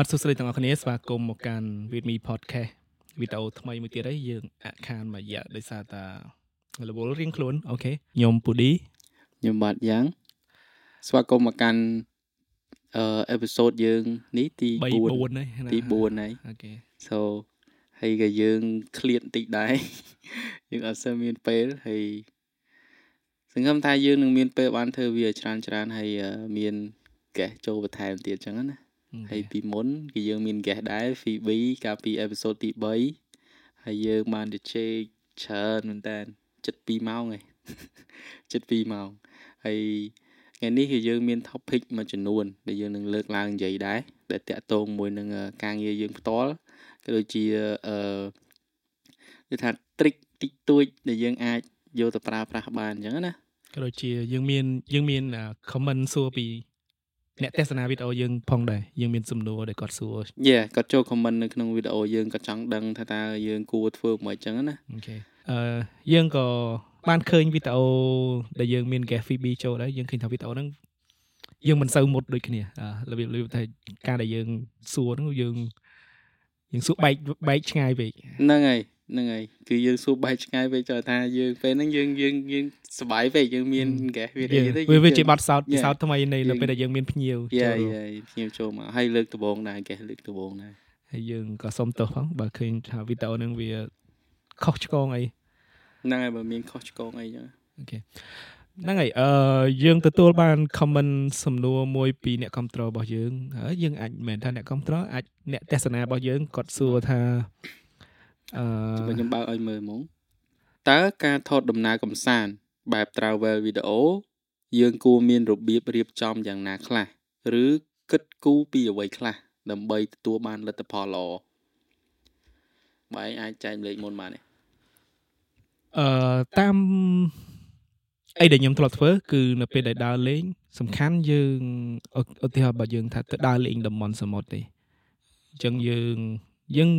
អត់សួស្តីទាំងអស់គ្នាស្វាគមន៍មកកាន់ With Me Podcast វីដេអូថ្មីមួយទៀតហើយយើងអាក់ខានមួយរយៈដោយសារតារវល់រៀងខ្លួនអូខេខ្ញុំពូឌីខ្ញុំបាទយ៉ាងស្វាគមន៍មកកាន់អឺអេពីសូតយើងនេះទី3 4 4ហើយទី4ហើយអូខេ so ហើយក៏យើងឃ្លាតបន្តិចដែរយើងអត់សូវមានពេលហើយសង្ឃឹមថាយើងនឹងមានពេលបានធ្វើវាច្រើនច្រើនហើយអឺមានកេះចូលបន្ថែមទៀតចឹងណា ហើយពីមុនគឺយើងមានកេះដែរ Phoebe កាលពីអេពីសូតទី3ហើយយើងបានទៅជែកច្រើនមែនតើចិត្ត2ម៉ោងហើយចិត្ត2ម៉ោងហើយថ្ងៃនេះគឺយើងមាន topic មួយចំនួន ដែលយើងនឹងលើកឡើងនិយាយដែរដែលតាក់ទងមួយនឹងអឺការងារយើងផ្ទាល់ក៏ដូចជាអឺគឺថា trick តិចតួចដែលយើងអាចយកទៅប្រើប្រាស់បានអញ្ចឹងណាក៏ដូចជាយើងមានយើងមាន comment សួរពី អ្នកទស្សនាវីដេអូយើងផងដែរយើងមានសំណួរដែលគាត់សួរយេគាត់ចូល comment នៅក្នុងវីដេអូយើងគាត់ចង់ដឹងថាតើយើងគួរធ្វើមិនអញ្ចឹងណាអូខេអឺយើងក៏បានឃើញវីដេអូដែលយើងមាន guest Phoebe ចូលដែរយើងឃើញថាវីដេអូហ្នឹងយើងមិនសូវមុតដូចគ្នាអឺរបៀបរបៀបថាការដែលយើងសួរហ្នឹងយើងយើងសួរបែកបែកឆ្ងាយពេកហ្នឹងហើយ ហ្នឹងហើយគឺយើងសួរបែកឆ្ងាយពេកចូលថាយើងពេលហ្នឹងយើងយើងយើងសប្បាយពេកយើងមានកេះវាយើងទៅវាវាជាបបាត់ទសោតពិសោធន៍ថ្មីនៃនៅពេលដែលយើងមានភ្ញៀវយេចូលរួមយេភ្ញៀវចូលមកហើយលើកដំបូងដែរកេះលើកដំបូងដែរហើយយើងក៏សុំទោសផងបើឃើញថាវីដេអូហ្នឹងវាខុសឆ្គងអីហ្នឹងហើយបើមានខុសឆ្គងអីចឹងអូខេហ្នឹងហើយអឺយើងទទួលបាន comment សំណួរមួយពីអ្នកគ្រប់គ្រងរបស់យើងហើយយើងអាចមិនមែនថាអ្នកគ្រប់គ្រងអាចអ្នកទស្សនារបស់យើងគាត់សួរថា អឺចាំខ្ញុំបើកឲ្យមើលហ្មងតើការថតដំណើរកំសាន្តបែប travel video យើងគួរមានរបៀបរៀបចំយ៉ាងណាខ្លះឬគិតគូរពីអ្វីខ្លះដើម្បីទទួលបានលទ្ធផលល្អបើឯងអាចចែកម្លេចមុនបានទេអឺតាមអីដែលខ្ញុំធ្លាប់ធ្វើគឺនៅពេលដែលដើរលេង សំខាន់យើងឧឧទាហរណ៍បើយើងថាទៅដើរលេងតំបន់សមុទ្រទេអញ្ចឹងយើងយើង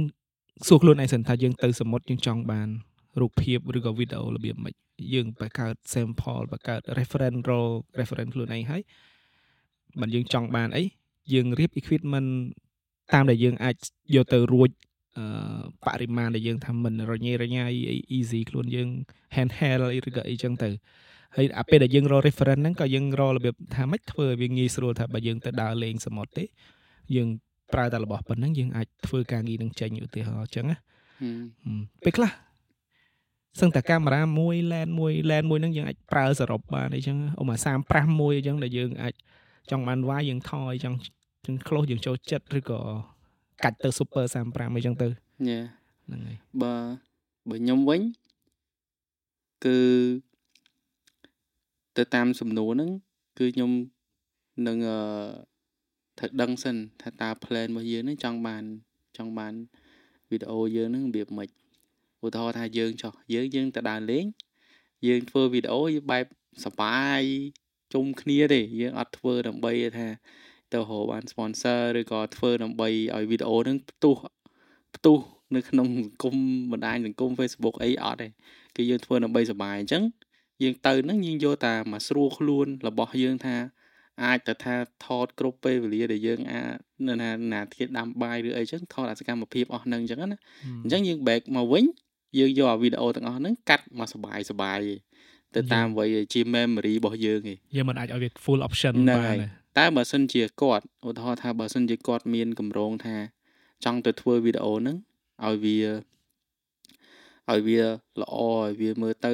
សួរខ្លួនឯងសិនថាយើងទៅសមុទ្រយើងចង់បានរូបភាពឬក៏វីដេអូរបៀបម៉េចយើងបង្កើត sample បង្កើត reference raw reference ខ្លួនឯងហើយមិនយើងចង់បានអីយើងរៀប equipment តាមដែលយើងអាចយកទៅរួចអឺបរិមាណដែលយើងថាមិនរញ៉េរញ៉ៃអី easy ខ្លួនយើង handheld អីឬក៏អីចឹងទៅហើយអាពេលដែលយើងរក reference ហ្នឹងក៏យើងរករបៀបថាម៉េចធ្វើឲ្យវាងាយស្រួលថាបើយើងទៅដើរលេងសមុទ្រទេយើង ប្រើតែរបស់ប៉ុណ្ណឹងយើងអាចធ្វើការងារនឹងចេញឧទាហរណ៍អញ្ចឹងណាហឹមហឹមពេលខ្លះសឹងតែកាមេរ៉ាមួយ lens មួយ lens មួយហ្នឹងយើងអាចប្រើសរុបបានអីចឹងឧមា35មួយអញ្ចឹងដែលយើងអាចចង់បានវាយយើងថយចង់ចឹង close យើងចូលចិត្តឬក៏កាច់ទៅ super 35អីចឹងទៅយេហ្នឹងហើយបើបើខ្ញុំវិញគឺទៅតាមសំណួរហ្នឹងគឺខ្ញុំនឹងអឺ ត្រូវដឹងសិនថាតើ plan របស់យើងហ្នឹងចង់បានចង់បានវីដេអូយើងហ្នឹងរបៀបម៉េចឧទាហរណ៍ថាយើងចុះយើងយើងទៅដើរលេងយើងធ្វើវីដេអូយើងបែបសប្បាយជុំគ្នាទេយើងអត់ធ្វើដើម្បីថាទៅរកបាន sponsor ឬក៏ធ្វើដើម្បីឲ្យវីដេអូហ្នឹងផ្ទុះផ្ទុះនៅក្នុងសង្គមបណ្ដាញសង្គម Facebook អីអត់ទេគឺយើងធ្វើដើម្បីសប្បាយអញ្ចឹងយើងទៅហ្នឹងយើងយកតែមកស្រួលខ្លួនរបស់យើងថា អាចទៅថាថតគ្រប់ពេលវេលាដែលយើងអាចនៅណាណាទៀតដាំបាយឬអីចឹងថតអាសកម្មភាពអស់ហ្នឹងអញ្ចឹងណាអញ្ចឹងយើង back មកវិញយើងយកអាវីដេអូទាំងអស់ហ្នឹងកាត់មកសបាយសបាយឯងទៅតាមអ្វីដែលជា memory របស់យើងឯងយើងមិនអាចឲ្យវា full option ហ្នឹងបានហើយទេតែបើសិនជាគាត់ឧទាហរណ៍ថាបើសិនជាគាត់មានកម្រងថា ចង់ទៅធ្វើវីដេអូហ្នឹងឲ្យវាឲ្យវាល្អឲ្យវាមើលទៅ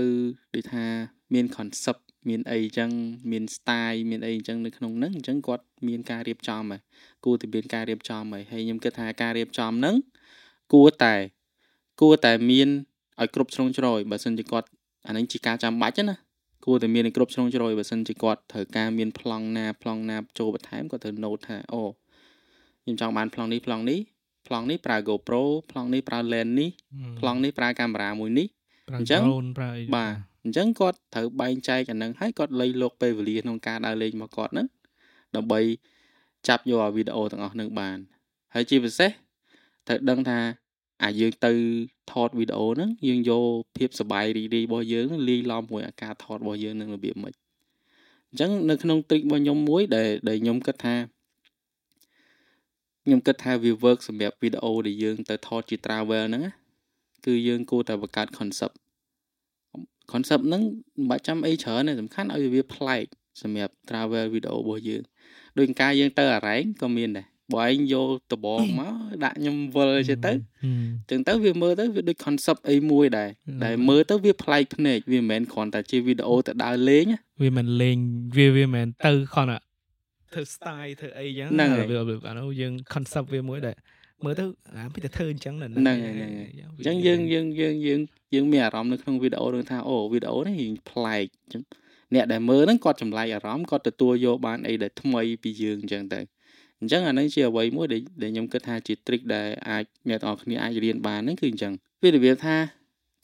ដូចថាមាន concept មានអីចឹងមាន style មានអីចឹងនៅក្នុងហ្នឹងអញ្ចឹងគាត់មានការរៀបចំហើយគួរតែមានការរៀបចំហើយហើយខ្ញុំគិតថាការរៀបចំហ្នឹងគួរតែគួរតែមានឲ្យគ្រប់ជ្រុងជ្រោយបើសិនជាគាត់អាហ្នឹងជាការចាំបាច់ណាគួរតែមានឲ្យគ្រប់ជ្រុងជ្រោយបើសិនជាគាត់ត្រូវការមានប្លង់ណាប្លង់ណាចូលបន្ថែមគាត់ត្រូវ note ថាអូខ្ញុំចង់បានប្លង់នេះប្លង់នេះប្លង់នេះប្រើ GoPro ប្លង់នេះប្រើ lens នេះប្លង់នេះប្រើកាមេរ៉ាមួយនេះប្រើអញ្ចឹង drone ប្រើអីបាទ អញ្ចឹងគាត់ត្រូវបែងចែកអាហ្នឹងហើយគាត់លៃលោកពេលវេលាក្នុងការដើរលេងរបស់គាត់ហ្នឹងដើម្បីចាប់យកអាវីដេអូទាំងអស់ហ្នឹងបាន ហើយជាពិសេសត្រូវដឹងថាអាយើងទៅថតវីដេអូហ្នឹងយើងយកភាពសប្បាយរីករាយរបស់យើងហ្នឹងលាយឡំមួយអាការថតរបស់យើងនឹងរបៀបម៉េចអញ្ចឹងនៅក្នុង trick របស់ខ្ញុំមួយដែលដែលខ្ញុំគិតថាខ្ញុំគិតថាវា work សម្រាប់វីដេអូដែលយើងទៅថតជា travel ហ្នឹងណាគឺយើងគួរតែបង្កើត concept concept ហ្នឹងមិនបាច់ចាំអីច្រើនទេសំខាន់ឲ្យវាប្លែកសម្រាប់ travel វីដេអូរបស់យើងដូចការយើងទៅអារ៉ែងក៏មានដែរបើឯងយកដបងមកដាក់ខ្ញុំវិលចេះទៅចឹងទៅវាមើលទៅវាដូច concept អីមួយដែរដែលមើលទៅវាប្លែកភ្នែកវាមិនមែនគ្រាន់តែជាវីដេអូទៅដើរលេងវាមិនលេងវាវាមិនទៅគ្រាន់តែធ្វើ style ធ្វើអីចឹងហ្នឹងហើយអានោះយើង concept វាមួយដែរ មើលទៅអាពីតែធ្វើអញ្ចឹងហ្នឹងហ្នឹងហើយអញ្ចឹងយើងយើងយើងយើងយើងមានអារម្មណ៍នៅក្នុងវីដេអូនឹងថាអូវីដេអូនេះរៀងប្លែកអញ្ចឹងអ្នកដែលមើលហ្នឹងគាត់ចម្លែកអារម្មណ៍គាត់ទទួលយកបានអីដែលថ្មីពីយើងអញ្ចឹងទៅអញ្ចឹងអានេះជាអ្វីមួយដែលខ្ញុំគិតថាជា trick ដែលអាចអ្នកទាំងអស់គ្នាអាចរៀនបានហ្នឹងគឺអញ្ចឹងវារបៀបថា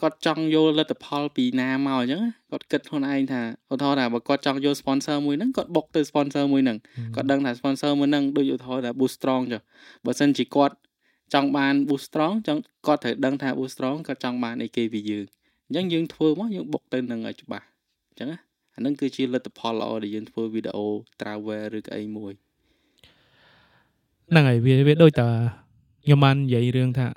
គាត់ចង់យកលទ្ធផលពីណាមកអញ្ចឹងគាត់គិតខ្លួនឯងថាឧទាហរណ៍ថាបើគាត់ចង់យក sponsor មួយហ្នឹងគាត់បុកទៅ sponsor មួយហ្នឹងគាត់ដឹងថា sponsor មួយហ្នឹងដូចឧទាហរណ៍ថា boost strong ចុះបើសិនជាគាត់ចង់បាន boost strong ចង់គាត់ត្រូវដឹងថា boost strong គាត់ចង់បានអីគេពីយើងអញ្ចឹងយើងធ្វើមកយើងបុកទៅនឹងឲ្យច្បាស់អញ្ចឹងណាអានឹងគឺជាលទ្ធផលល្អដែលយើងធ្វើវីដេអូ travel ឬក៏អីមួយហ្នឹងហើយវាវាដូចតាខ្ញុំបាននិយាយរឿងថា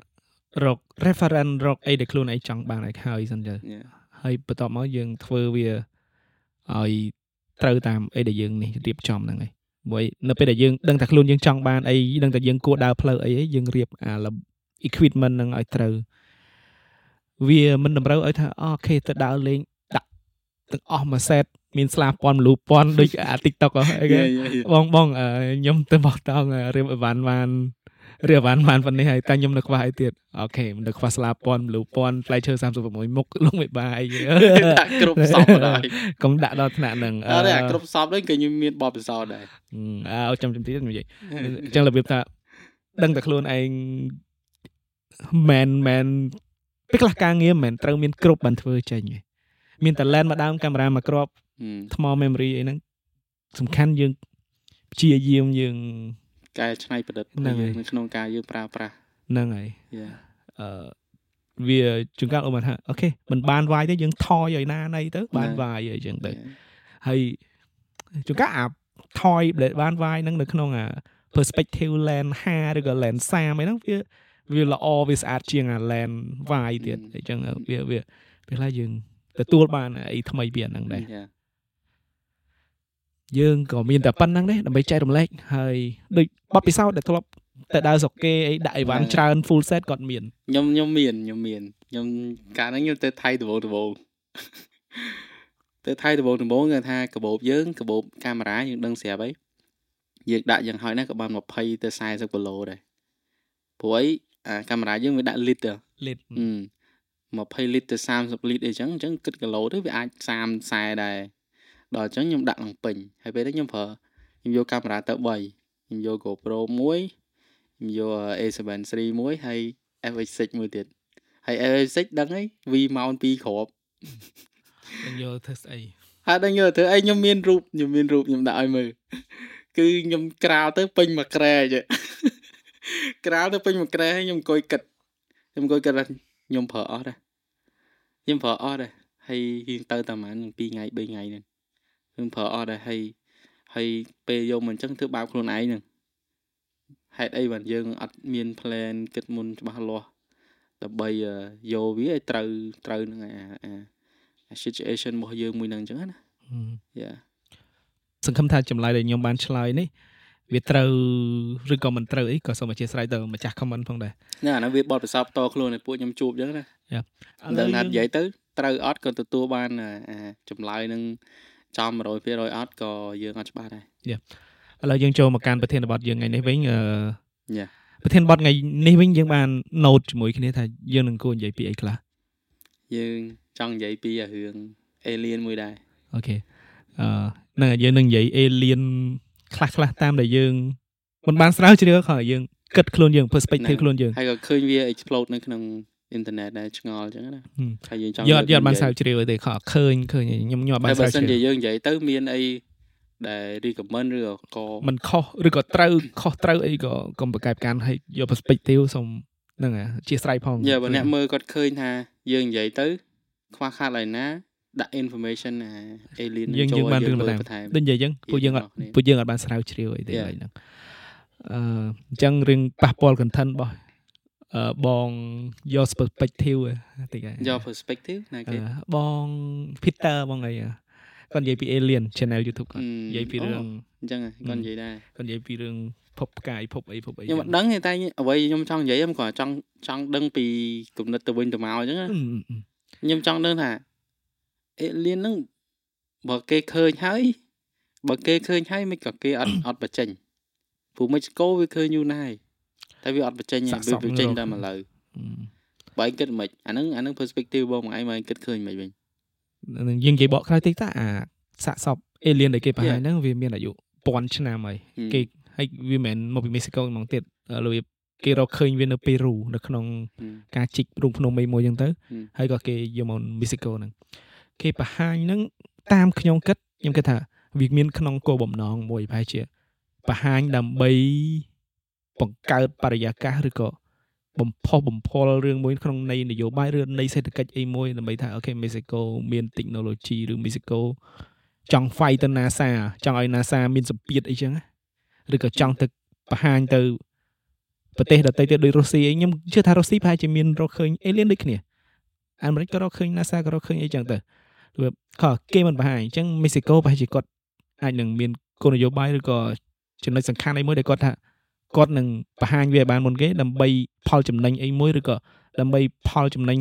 រក reference រកអីដែលខ្លួនឯងចង់បានឲ្យហើយសិនទៅហើយបន្ទាប់មកយើងធ្វើវាឲ្យត្រូវតាមអីដែលយើងនេះរៀបចំហ្នឹងហើយមួយនៅពេលដែលយើងដឹងថាខ្លួនយើងចង់បានអីដឹងថាយើងគួរដើរផ្លូវអីយើងរៀបអា equipment ហ្នឹងឲ្យត្រូវវាមិនតម្រូវឲ្យថាអូខេទៅដើរលេងដាក់ទាំងអស់មួយសេតមានស្លាពាន់មលូពាន់ដូចអា TikTok អីគេបងបងខ្ញុំទៅបោះតង់រៀបអីវ៉ាន់បាន រៀបបានបានប៉ុណ្នេះហើយតែខ្ញុំនៅខ្វះអីទៀតអូខេនៅខ្វះស្លាពាន់មលូពាន់ផ្លែឈើ36មុខលងវិបាយដាក់គ្រប់សពដែរកុំដាក់ដល់ថ្នាក់ហ្នឹងអត់ទេអាគ្រប់សពនេះគឺខ្ញុំមានបបពិសោធន៍ដែរអើចាំចាំទៀតនិយាយអញ្ចឹងរបៀបថាដឹងតែខ្លួនឯងមិនមិនពេលខ្លះការងារមិនត្រូវមានគ្រប់បានធ្វើចេញមានតែ lens មកដើមកាមេរ៉ាមកគ្រាប់ថ្ម memory អីហ្នឹងសំខាន់យើងព្យាយាមយើង កែច្នៃប្រឌិតនៅក្នុងការយើងប្រើប្រាស់ហ្នឹងហើយអឺវាជួនកាលអូមិនថាអូខេមិនបានវាយទេយើងថយឲ្យណាណៃទៅបានវាយអីចឹងទៅហើយជួនកាលអាថយដែលបានវាយហ្នឹងនៅក្នុងអា perspective lens 5ឬក៏ lens 30អីហ្នឹងវាវាល្អវាស្អាតជាងអា lens វាយទៀតអញ្ចឹងវាវាពេលខ្លះយើងទទួលបានអីថ្មីពីអាហ្នឹងដែរ យើងក៏មានតែប៉ុណ្្នឹងដែរដើម្បីចែករំលែកហើយដូចបទពិសោធន៍ដែលធ្លាប់តែដើរស្រុកគេអីដាក់អីវ៉ាន់ច្រើន full set គាត់មានខ្ញុំខ្ញុំមានខ្ញុំមានខ្ញុំកាលហ្នឹងខ្ញុំទៅថៃដបងដបងទៅថៃដបងដបងគេថាកាបូបយើងកាបូបកាមេរ៉ាយើងដឹងស្រាប់ហើយយើងដាក់យ៉ាងហោចណាស់ក៏បាន20ទៅ40គីឡូដែរព្រោះអីអាកាមេរ៉ាយើងវាដាក់លីត្រលីត្រ20លីត្រទៅ30លីត្រអីចឹងអញ្ចឹងគិតគីឡូទៅវាអាច30 40ដែរ ដល់អញ្ចឹងខ្ញុំដាក់ឡើងពេញហើយពេលនេះខ្ញុំប្រើខ្ញុំយកកាមេរ៉ាទៅ3ខ្ញុំយក GoPro មួយខ្ញុំយក A7 III មួយហើយ FX6 មួយទៀតហើយ FX6 ដឹងហើយ V mount 2គ្រាប់ខ្ញុំយកធ្វើស្អីហើយដឹងយកធ្វើអីខ្ញុំមានរូបខ្ញុំមានរូបខ្ញុំដាក់ឲ្យមើលគឺខ្ញុំក្រាលទៅពេញមួយក្រែចេះក្រាលទៅពេញមួយក្រែខ្ញុំអង្គុយគិតខ្ញុំអង្គុយគិតថាខ្ញុំប្រើអស់ដែរខ្ញុំប្រើអស់ដែរហើយរៀងទៅតែប្រហែល2ថ្ងៃ3ថ្ងៃហ្នឹង ខ្ញុំប្រើអត់ដែរហើយហើយពេលយកមកអញ្ចឹងធ្វើបាបខ្លួនឯងហ្នឹងហេតុអីបានយើងអត់មាន plan គិតមុនច្បាស់លាស់ដើម្បីយកវាឲ្យត្រូវត្រូវនឹងអាអា situation របស់យើងមួយហ្នឹងអញ្ចឹងណាយ៉ាសង្ឃឹមថាចម្លើយដែលខ្ញុំបានឆ្លើយនេះវាត្រូវឬក៏មិនត្រូវអីក៏សូមអធិស្ឋានទៅម្ចាស់ comment ផងដែរណាអានោះវាបត់ពិសោធន៍តខ្លួនឲ្យពួកខ្ញុំជួបអញ្ចឹងណាយ៉ាដល់ណានិយាយទៅត្រូវអត់ក៏ទទួលបានចម្លើយនឹង ចំ100%អត់ក៏យើងអត់ច្បាស់ដែរយ៉ាឥឡូវយើងចូលមកកាន់ប្រធានបទយើងថ្ងៃនេះវិញអឺយ៉ាប្រធានបទថ្ងៃនេះវិញយើងបាន note ជាមួយគ្នាថាយើងនឹងគួរនិយាយពីអីខ្លះយើងចង់និយាយពីរឿង alien មួយដែរអូខេអឺនឹងយើងនឹងនិយាយ alien ខ្លះខ្លះតាមដែលយើងមិនបានស្រាវជ្រាវក៏យើងគិតខ្លួនយើង perspective ខ្លួនយើងហើយក៏ឃើញវា explode នៅក្នុង អ៊ីនធឺណិតដែរឆ្ងល់អញ្ចឹងណាហើយយើងចង់យកយកបានស្រាវជ្រាវទេខឃើញឃើញខ្ញុំខ្ញុំបានស្រាវជ្រាវបើសិនជាយើងនិយាយទៅមានអីដែល recommend ឬក៏มันខុសឬក៏ត្រូវខុសត្រូវអីក៏កុំប្រកែកកាន់ឲ្យយក perspective សុំហ្នឹងអាជាស្រ័យផងយ៉ាបើអ្នកមើលគាត់ឃើញថាយើងនិយាយទៅខ្វះខាតឡើយណាដាក់ information អា alien យើងយើងបានរឿងបន្ថែមដូចនិយាយអញ្ចឹងពួកយើងអត់ពួកយើងអត់បានស្រាវជ្រាវអីទេឡើយហ្នឹងអឺអញ្ចឹងរឿងប៉ះពាល់ content របស់អឺ បងយក perspective តិចហ៎យក perspective ណាអឺគេបង Peter បងអីគាត់និយាយពី alien channel YouTube គាត់អឺនិយាយពីរឿងអញ្ចឹងហ៎គាត់និយាយដែរគាត់និយាយពីរឿងភពផ្កាយភពអីភពអីខ្ញុំអត់ដឹងទេតែអ្វីខ្ញុំចង់និយាយខ្ញុំគ្រាន់តែចង់ចង់ដឹងពីគំនិតទៅវិញទៅមកអញ្ចឹងណាអឺអឺអឺខ្ញុំចង់ដឹងថាអេលៀនហ្នឹងបើគេឃើញហើយបើគេឃើញហើយមិនក៏គេអត់អត់បញ្ចេញព្រោះមិចកូវាឃើញយូរណាស់ហើយ តែវាអត់បញ្ចេញទេវាបញ្ចេញតែមកលើអឺបើឯងគិតមិនអាហ្នឹងអាហ្នឹង perspective បងមកឯងមកឯងគិតឃើញមិនវិញនឹងយើងនិយាយបកក្រោយតិចតើអាសាកសព alien ដែលគេបង្ហាញ Yeah. ហ្នឹងវាមានអាយុពាន់ឆ្នាំហើយហឹមគេហើយវាមិនមែនមកពីមេស៊ីកូហ្មងទៀតរបៀបគេរកឃើញវានៅពេរូនៅក្នុងហឹមការជីករូងភ្នំមួយមួយអញ្ចឹងទៅហឹមហើយក៏គេយកមកមេស៊ីកូហ្នឹងគេបង្ហាញហ្នឹងតាមខ្ញុំគិតខ្ញុំគិតថាវាមានក្នុងគោលបំណងមួយប្រហែលជាបង្ហាញដើម្បី បង្កើតបរិយាកាសឬក៏បំផុសបំផុលរឿងមួយក្នុងនៃនយោបាយឬនៃសេដ្ឋកិច្ចអីមួយដើម្បីថាអូខេមេស៊ីកូមាន technology ឬមេស៊ីកូចង់ fight ទៅ NASA ចង់ឲ្យ NASA មានសម្ពាធអីចឹងណាឬក៏ចង់ទៅបង្ហាញទៅប្រទេសដទៃទៀតដូចរុស្ស៊ីអីខ្ញុំជឿថារុស្ស៊ីប្រហែលជាមានរកឃើញ alien ដូចគ្នាអាមេរិកក៏រកឃើញ NASA ក៏រកឃើញអីចឹងទៅវាក៏គេមិនបង្ហាញអញ្ចឹងមេស៊ីកូប្រហែលជាគាត់អាចនឹងមានគោលនយោបាយឬក៏ចំណុចសំខាន់អីមួយដែលគាត់ថា គាត់នឹងបង្ហាញវាឲ្យបានមុនគេដើម្បីផលចំណេញអីមួយឬក៏ដើម្បីផលចំណេញ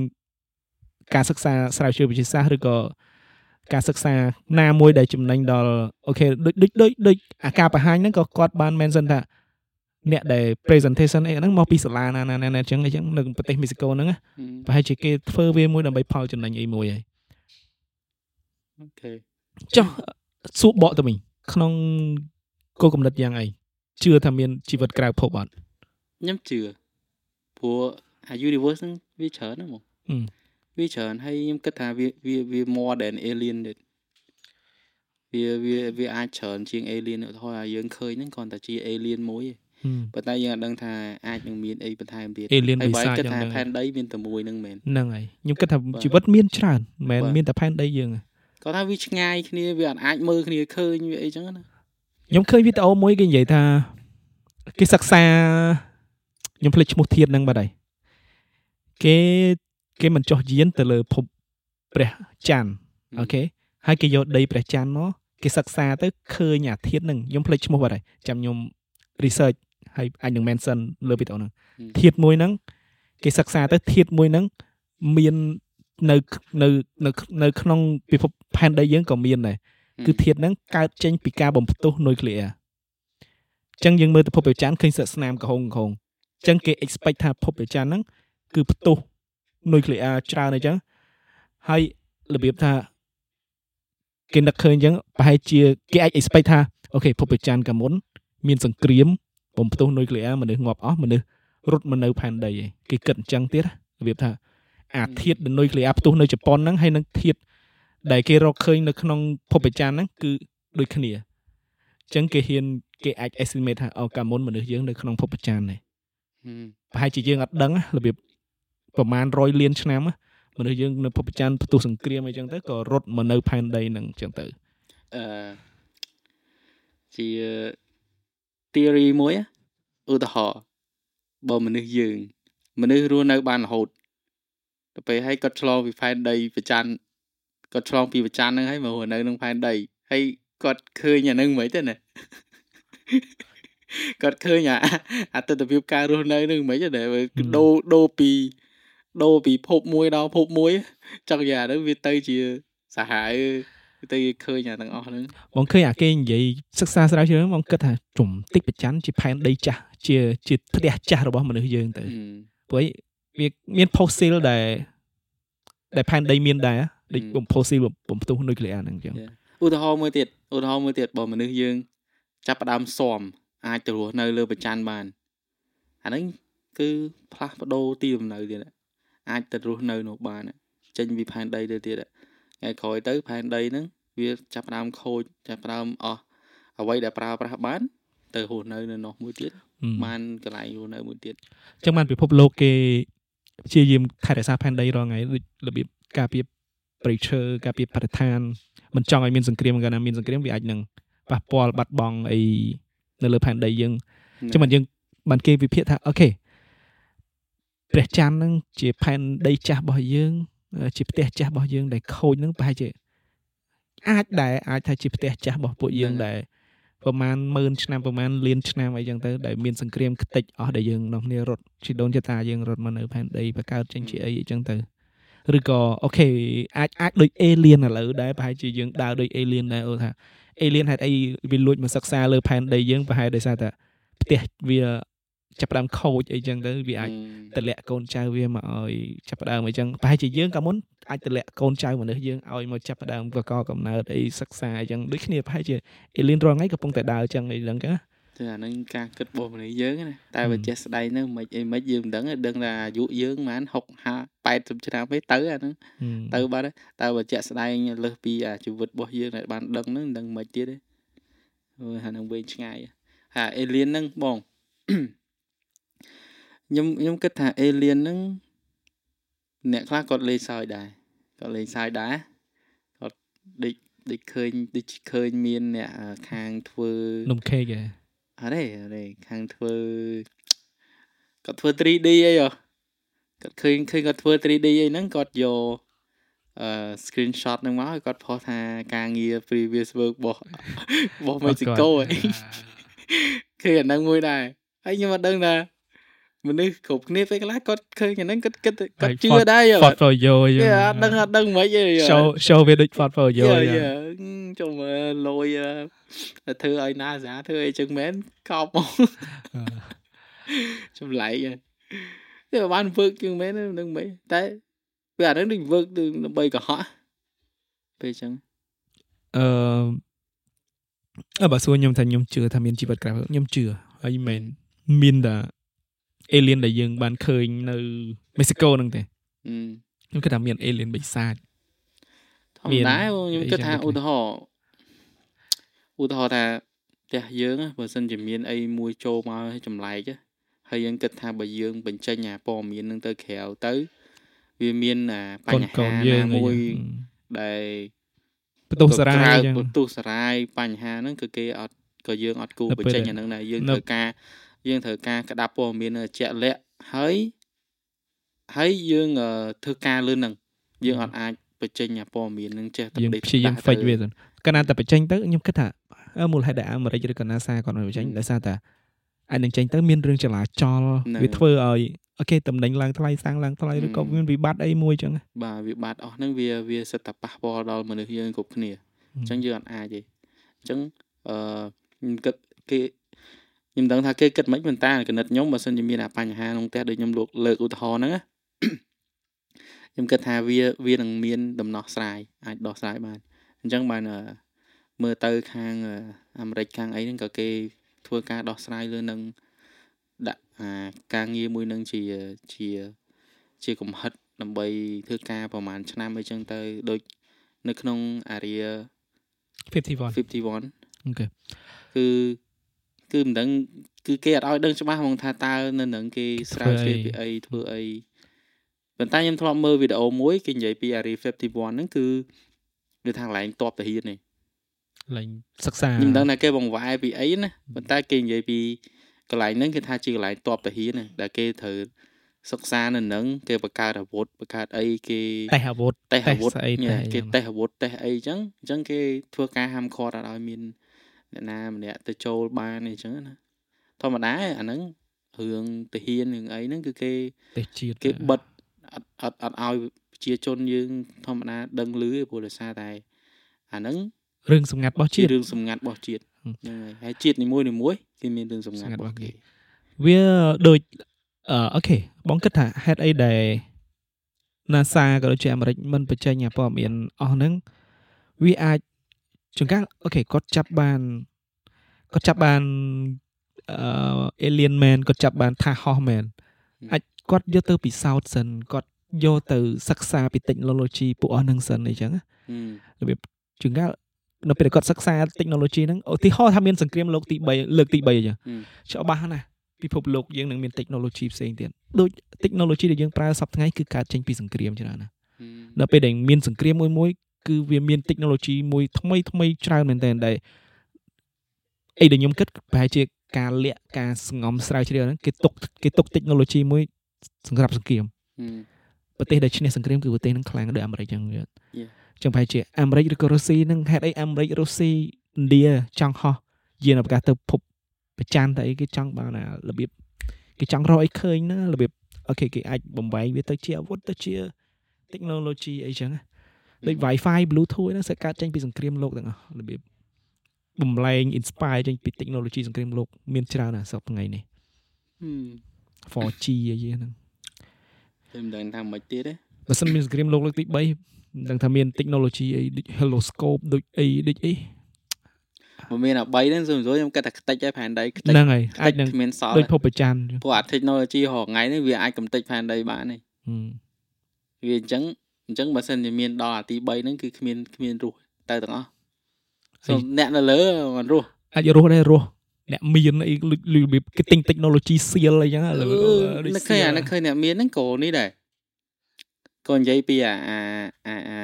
ការសិក្សាស្រាវជ្រាវវិទ្យាសាស្ត្រឬក៏ការសិក្សាណាមួយដែលចំណេញដល់អូខេដូចដូចដូចដូចអាការបង្ហាញហ្នឹងក៏គាត់បាន mention ថាអ្នកដែល presentation អីហ្នឹងមកពីសាលាណាណាណាណាអញ្ចឹងអញ្ចឹងនៅប្រទេសមេស៊ីកូហ្នឹងណាហឹមប្រហែលជាគេធ្វើវាមួយដើម្បីផលចំណេញអីមួយហើយអូខេចុះសួរបកទៅវិញក្នុងគោលគំនិតយ៉ាងអី ជឿថាមានជីវិតក្រៅភពអត់ខ្ញុំជឿព្រោះអា universe ហ្នឹងវាច្រើនណាស់ហ្មងហឹមវាច្រើនហើយខ្ញុំគិតថាវាវាវា more than alien ទៀតវាវាវាអាចច្រើនជាង alien ឧទាហរណ៍ឲ្យយើងឃើញហ្នឹងគ្រាន់តែជា alien មួយទេហឹមប៉ុន្តែយើងអត់ដឹងថាអាចនឹងមានអីបន្ថែមទៀត alien ហើយបើ visa គិតយ៉ាងថាហ្នឹងផែនដីមានតែមួយហ្នឹងមែនហ្នឹងហើយខ្ញុំគិតថាបាទជីវិតមានច្រើនមិនមែនបាទមានតែផែនដីយើងទេគាត់ថាវាឆ្ងាយគ្នាវាអត់អាចមើលគ្នាឃើញវាអីចឹងណា ខ្ញុំឃើញវីដេអូមួយគេនិយាយថាគេសិក្សាខ្ញុំភ្លេចឈ្មោះធាតុហ្នឹងបាត់ហើយគេគេមិនចោះយានទៅលើភពព្រះច័ន្ទអូខេហើយគេយកដីព្រះច័ន្ទមកគេសិក្សាទៅឃើញអាធាតុហ្នឹងខ្ញុំភ្លេចឈ្មោះបាត់ហើយចាំខ្ញុំ research ហើយអាចនឹង mention លើវីដេអូហ្នឹងធាតុមួយហ្នឹងគេសិក្សាទៅធាតុមួយហ្នឹងមាននៅនៅនៅនៅក្នុងពិភពផែនដីយើងក៏មានដែរ គឺធាតុហ្នឹងកើតចេញពីការបំផ្ទុះនុយក្លេអ៊ែរអញ្ចឹងយើងមើលទៅភពព្រះច័ន្ទឃើញស្លឹកស្នាមក្រហមក្រហមអញ្ចឹងគេ expect ថាភពព្រះច័ន្ទហ្នឹងគឺផ្ទុះនុយក្លេអ៊ែរច្រើនអញ្ចឹងហើយរបៀបថាគេនឹកឃើញអញ្ចឹងប្រហែលជាគេអាច expect ថាអូខេភពព្រះច័ន្ទកាលមុនមានសង្គ្រាមបំផ្ទុះនុយក្លេអ៊ែរមនុស្សងាប់អស់មនុស្សរត់មកនៅផែនដីឯងគេគិតអញ្ចឹងទៀតណារបៀបថាអាធាតុនុយក្លេអ៊ែរផ្ទុះនៅជប៉ុនហ្នឹងហើយនឹងធាតុ ដែលគេរកឃើញនៅក្នុងភពច័ន្ទហ្នឹងគឺដូចគ្នាអញ្ចឹងគេហ៊ានគេអាច estimate ថាអូកាលមុនមនុស្សយើងនៅក្នុងភពច័ន្ទនេះហឹមប្រហែលជាយើងអត់ដឹងណារបៀបប្រហែល100លានឆ្នាំណាមនុស្សយើងនៅភពច័ន្ទផ្ទុះសង្គ្រាមអីចឹងទៅក៏រត់មកនៅផែនដីហ្នឹងអញ្ចឹងទៅអឺជា theory មួយណាឧទាហរណ៍បើមនុស្សយើង មនុស្សរស់នៅបានរហូតទៅពេលហើយគាត់ឆ្លងពីផែនដីប្រច័ន គាត់ឆ្លងពីប្រច័នហ្នឹងហើយមករស់នៅក្នុងផែនដីហើយគាត់ឃើញអាហ្នឹងមិនទេណាគាត់ឃើញអាអាទិដ្ឋភាពការរស់នៅហ្នឹងមិនទេណាវាដូរដូរពីដូរពីភពមួយដល់ភពមួយចង់យ៉ាងហ្នឹងវាទៅជាសាហាវទៅឃើញអាទាំងអស់ហ្នឹងបងឃើញអាគេនិយាយសិក្សាស្រាវជ្រាវហ្នឹងបងគិតថាជំតិចប្រច័នជាផែនដីចាស់ជាជាផ្ទះចាស់របស់មនុស្សយើងទៅព្រោះវាមាន fossil ដែលដែលផែនដីមានដែរ ដូចហឹមបំ fossil បំផ្ទុះនុយក្លេអ៊ែរហ្នឹងអញ្ចឹងឧទាហរណ៍មួយទៀតឧទាហរណ៍មួយទៀតបើមនុស្សយើង ចាប់ផ្ដើមស៊ាំអាចទៅរស់នៅលើប្រច័នបានអាហ្នឹងគឺផ្លាស់ប្ដូរទីលំនៅទៀតអាចទៅរស់នៅនោះបានចេញពីផែនដីទៅទៀតថ្ងៃក្រោយទៅផែនដីហ្នឹងវាចាប់ផ្ដើមខូចចាប់ផ្ដើមអស់អ្វីដែលប្រើប្រាស់បាន ទៅរស់នៅនៅនោះមួយទៀតហឹមបានកន្លែងរស់នៅមួយទៀតអញ្ចឹងបានពិភពលោកគេព្យាយាមថែរក្សាផែនដីរាល់ថ្ងៃដូចរបៀបការពារ ព្រៃឈើការពារបរិស្ថានមិនចង់ឲ្យមានសង្គ្រាមកាលណាមានសង្គ្រាមវាអាចនឹងប៉ះពាល់បាត់បង់អីនៅលើផែនដីយើងចឹងមិនយើងបានគេវិភាគថា okay ព្រះច័ន្ទហ្នឹងជាផែនដីចាស់របស់យើង ជាផ្ទះចាស់របស់យើងដែលខូចហ្នឹងប្រហែលជាអាចដែរអាចថាជាផ្ទះចាស់របស់ពួកយើងដែរប្រហែលម៉ឺនឆ្នាំប្រហែលលានឆ្នាំអីចឹងទៅដែលមានសង្គ្រាមខ្ទេចអស់ដែលយើងនាំគ្នារត់ជីដូនជាតាយើងរត់មកនៅផែនដីបង្កើតចេញជាអីអីចឹងទៅ ឬក៏ okay អាចអាចដូច alien ឥឡូវដែរប្រហែលជាយើងដើរដូច alien ដែរអូថាអេលៀនហេតុអីវាលួចមកសិក្សាលើផែនដីយើងប្រហែលដោយសារតែផ្ទះវាចាប់ផ្ដើមខូចអីចឹងទៅវាអាចតម្លាក់កូនចៅវាមកឲ្យចាប់ផ្ដើមអីចឹងប្រហែលជាយើងក៏មុនអាចតម្លាក់កូនចៅមនុស្សយើងឲ្យមកចាប់ផ្ដើមកកកំណើតអីសិក្សាអីចឹងដូចគ្នាប្រហែលជាអេលៀនរាល់ថ្ងៃកំពុងតែដើរចឹងអីចឹងណា គឺអានឹងការគិតរបស់មនុស្សយើងណាតែបើចេះស្ដែងហ្នឹងមិនអីមិនយើងមិនដឹងដឹងថាអាយុយើងប្រហែល60 80ឆ្នាំទេទៅអាហ្នឹងទៅបាត់តែបើចេះស្ដែងលើសពីអាជីវិតរបស់យើងដែលបានដឹងហ្នឹងដឹងមិនទៀតទេអូអានឹងវែងឆ្ងាយហាអេលៀនហ្នឹងបងខ្ញុំខ្ញុំគិតថាអេលៀនហ្នឹងអ្នកខ្លះគាត់លេងសើចដែរគាត់លេងសើចដែរគាត់ដូចដូចឃើញដូចឃើញមានអ្នកខាងធ្វើនំខេកហ៎ អត់ទេអត់ទេខាងធ្វើគាត់ធ្វើ 3D អីហ៎គាត់ឃើញឃើញគាត់ធ្វើ 3D អីហ្នឹងគាត់យកអឺ screenshot ហ្នឹងមកឲ្យគាត់ផុសថាការងារ previous work របស់របស់ Mexico អីឃើញអាហ្នឹងមួយដែរហើយខ្ញុំអត់ដឹងថា មនុស្សគ្រប់គ្នាពេលខ្លះគាត់ឃើញអាហ្នឹងគាត់គិតគាត់ជឿដែរយ portfolio យអត់ដឹងអត់ដឹងមិនអី show show វាដូច portfolio យចូលមើលលយធ្វើឲ្យណាសាធ្វើអីចឹងមែនកោបមកចម្លែកទេបាន work ជាងមែននឹងមិនតែវាអាហ្នឹងដូច work ដើម្បីកុហកពេលចឹងអឺអើបើសួរខ្ញុំថាខ្ញុំជឿថាមានជីវិតក្រៅខ្ញុំជឿហើយមែនមានតែ អេលៀនដែលយើងបានឃើញនៅមេស៊ីកូហ្នឹងទេខ្ញុំគិតថាមានអេលៀនបិសាចធម្មតាខ្ញុំគិតថាឧទាហរណ៍ឧទាហរណ៍ថាផ្ទះយើងបើសិនជាមានអីមួយចូលមកឲ្យចម្លែកហើយយើងគិតថាបើយើងបញ្ចេញអាព័ត៌មាននឹងទៅក្រៅទៅវាមានអាបញ្ហាណាមួយដែលបន្ទុះសារាយបន្ទុះសារាយបញ្ហាហ្នឹងគឺគេអត់ក៏យើងអត់គូបញ្ចេញអាហ្នឹងដែរយើងត្រូវការ យើងត្រូវការក្តាប់ព័ត៌មានជាក់លាក់ហើយហើយយើងធ្វើការលឿនហ្នឹងយើងអត់អាចបញ្ចេញព័ត៌មាននឹងចេះតែដេកព្យាយាម fake វាទៅកាលណាតែបញ្ចេញទៅខ្ញុំគិតថាមូលហេតុដែលអាមេរិកឬក៏ NASA គាត់មិនបញ្ចេញដោយសារតែអាចនឹងចេញទៅមានរឿងចលាចលវាធ្វើឲ្យអូខេតំណែងឡើងថ្លៃសាំងឡើងថ្លៃឬក៏មានវិបត្តិអីមួយចឹងបាទវិបត្តិអស់ហ្នឹងវាវាសិតតែប៉ះពាល់ដល់មនុស្សយើងគ្រប់គ្នាអញ្ចឹងយើងអត់អាចទេអញ្ចឹងអឺខ្ញុំគិតគេ ខ្ញុំដឹងថាគេគិតមិនប៉ុន្តែគណិតខ្ញុំបើសិនជាមានអាបញ្ហាក្នុងផ្ទះដូចខ្ញុំលោកលើកឧទាហរណ៍ហ្នឹងខ្ញុំគិតថាវាវានឹងមានដំណោះស្រាយអាចដោះស្រាយបានអញ្ចឹងបានមើលទៅខាងអាមេរិកខាងអីហ្នឹងក៏គេធ្វើការដោះស្រាយលើនឹងដាក់អាការងារមួយនឹងជាជាជាកំហិតដើម្បីធ្វើការប្រហែលឆ្នាំអីចឹងទៅដូចនៅក្នុងអារី51 51អូខេគឺ គឺមិនដឹងគឺគេអត់ឲ្យដឹងច្បាស់ហ្មងថាតើនៅនឹងគេស្រាវជ្រាវពីអីធ្វើអីប៉ុន្តែខ្ញុំធ្លាប់មើលវីដេអូមួយគេនិយាយពី Area 51ហ្នឹងគឺវាថាកន្លែងតបតាហ៊ាននេះកន្លែងសិក្សាខ្ញុំដឹងថាគេបង្វែរពីអីណាប៉ុន្តែគេនិយាយពីកន្លែងហ្នឹងគេថាជាកន្លែងតបតាហ៊ានណាដែលគេត្រូវសិក្សានៅនឹងគេបង្កើតអាវុធបង្កើតអីគេតេះអាវុធតេះអាវុធអីគេតេះអាវុធតេះអីអញ្ចឹងអញ្ចឹងគេធ្វើការហាមឃាត់អត់ឲ្យមាន អ្នកណាម្នាក់ទៅចូលបានអីចឹងណាធម្មតាអាហ្នឹងរឿងទាហានរឿងអីហ្នឹងគឺគេទេសជាតិគេបិទអត់អត់អត់ឲ្យប្រជាជនយើងធម្មតាដឹងឮឯព្រោះដោយសារតែអាហ្នឹងរឿងសម្ងាត់របស់ជាតិរឿងសម្ងាត់របស់ជាតិហ្នឹងហើយហើយជាតិនីមួយនីមួយគេមានរឿងសម្ងាត់របស់គេវាដូចអឺអូខេបងគិតថាហេតុអីដែល NASA ក៏ដូចជាអាមេរិកមិនបញ្ចេញព័ត៌មានអស់ហ្នឹងវាអាច ជួនកាលអូខេគាត់ចាប់បានគាត់ចាប់បានអឺ alien man គាត់ចាប់បានថាហោះ man អាចគាត់យកទៅពិសោធន៍សិនគាត់យកទៅសិក្សាពី technology ពួកអស់ហ្នឹងសិនអីចឹងរបៀបជួនកាលនៅពេលគាត់សិក្សា technology ហ្នឹងឧទាហរណ៍ថាមានសង្គ្រាមលោកទី3លើកទី3អញ្ចឹងច្បាស់ណាស់ពិភពលោកយើងនឹងមាន technology ផ្សេងទៀតដូច technology ដែលយើងប្រើសពថ្ងៃគឺកើតចេញពីសង្គ្រាមច្រើនណាស់ដល់ពេលដែលមានសង្គ្រាមមួយមួយ គឺវាមាន technology មួយថ្មីថ្មីច្រើនមែនទែនដែលអីដែលខ្ញុំគិតប្រហែលជាការលាក់ការស្ងំស្រាវជ្រាវហ្នឹងគេទុកគេទុក technology មួយសម្រាប់សង្គ្រាមហឹមប្រទេសដែលឈ្នះសង្គ្រាមគឺប្រទេសហ្នឹងខ្លាំងដូចអាមេរិកចឹងយល់ Yeah. ចឹងប្រហែលជាអាមេរិកឬក៏រុស្ស៊ីហ្នឹងហេតុអីអាមេរិករុស្ស៊ីឥណ្ឌាចង់ហោះយានអវកាសទៅភពប្រច័នតែអីគេចង់បានអារបៀបគេចង់រកអីឃើញណារបៀបអូខេគេអាចបំបែងវាទៅជាអាវុធទៅជា technology អីចឹងណា ដូច Wi-Fi Bluetooth ហ្នឹង sẽ កើតចេញពីសង្គ្រាមលោកទាំងអស់របៀបបំលែង inspire ចេញពី technology សង្គ្រាមលោកមានច្រើនណាស់សប្តាហ៍ថ្ងៃនេះហឹម 4G អីហ្នឹងតែមិនដឹងថាមិនទៀតទេបើសិនមានសង្គ្រាមលោកលើកទី3មិនដឹងថាមាន technology អីដូច heloscope ដូចអីដូចអីបើមានអា3ហ្នឹងសូមសួរខ្ញុំគិតថាខ្ទេចហើយផែនដីខ្ទេចហ្នឹងហើយខ្ទេអាចចនឹងគ្មានសល់ដូចភពប្រច័នចឹងព្រោះអា technology រហងៃនេះវាអាចកំទេចផែនដីបានទេហឹមវាអញ្ចឹង អញ្ចឹងបើសិនជាមានដល់អាទី3ហ្នឹងគឺគ្មានគ្មានរស់ទៅទាំងអស់សូមអ្នកនៅលើមិនរស់អាចរស់ដែររស់អ្នកមានអីលុចលុយរបៀបគេទិញ technology សៀលអីចឹងឥឡូវដូចនឹកឃើញអានឹកឃើញអ្នកមានហ្នឹងក៏នេះដែរក៏និយាយពីអាអាអាអា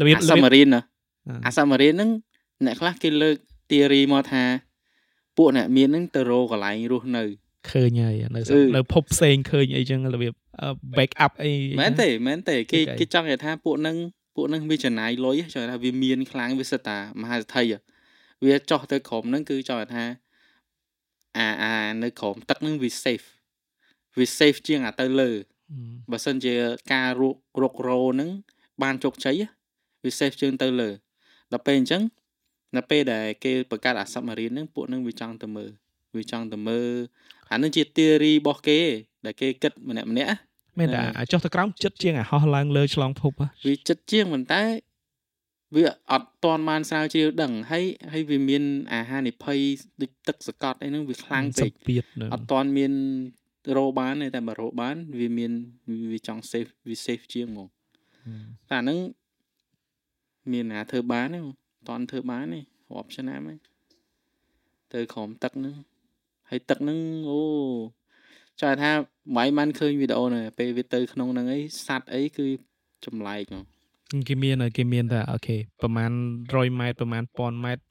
របៀបអារបៀប submarine ណាអ่าអា submarine ហ្នឹងអ្នកខ្លះគេលើក theory មកថាពួកអ្នកមានហ្នឹងទៅរកកន្លែងរស់នៅឃើញហើយនៅអឺនៅភពផ្សេងឃើញអីចឹងរបៀបអឺ back up អីមែនទេមែនទេគេគេគេចង់និយាយថាពួកហ្នឹងពួកហ្នឹងវាចំណាយលុយចង់ថាវាមានខ្លាំងវាសិតតាមហាសេដ្ឋីហ៎វាចោះទៅក្រុមហ្នឹងគឺចង់ថាអាអានៅក្រុមទឹកហ្នឹងវា safe វា safe ជាងអាទៅលើហឹមបើសិនជាការរុករករោហ្នឹងបានជោគជ័យហ៎វា safe ជាងទៅលើដល់ពេលអញ្ចឹងនៅពេលដែលគេបង្កើតអា submarine ហ្នឹងពួកហ្នឹងវាចង់ទៅមើលវាចង់ទៅមើលអាហ្នឹងជា theory របស់គេ ដែលគេគិតម្នាក់ម្នាក់ៗ មែនតែអឺអាចុះទៅក្រោមចិត្តជាងអាហោះឡើងលើឆ្លងភពហ៎វាចិត្តជាងប៉ុន្តែវាអត់តន់បានស្រាវជ្រាវដឹងហើយហើយវាមាន អាហារនិភ័យដូចទឹកសកត់អីហ្នឹងវាខ្លាំងពេកសម្ពាធនៅអត់តន់មានរោបានទេតែបើរោបាន វាមានវាចង់ safe វា safe ជាងហ្មងតែអាហ្នឹងមានណាធ្វើបានទេតន់ធ្វើបានទេរាប់ឆ្នាំហើយទៅក្រោមទឹកហ្នឹងហើយទឹកហ្នឹងអូ ចង់ថាមិនបានឃើញវីដេអូហ្នឹងពេលវាទៅក្នុងហ្នឹងអីសัตว์អីគឺចម្លែកហ្មង គេមានគេមានតែអូខេប្រហែល100ម៉ែត្រប្រហែល1000ម៉ែត្រ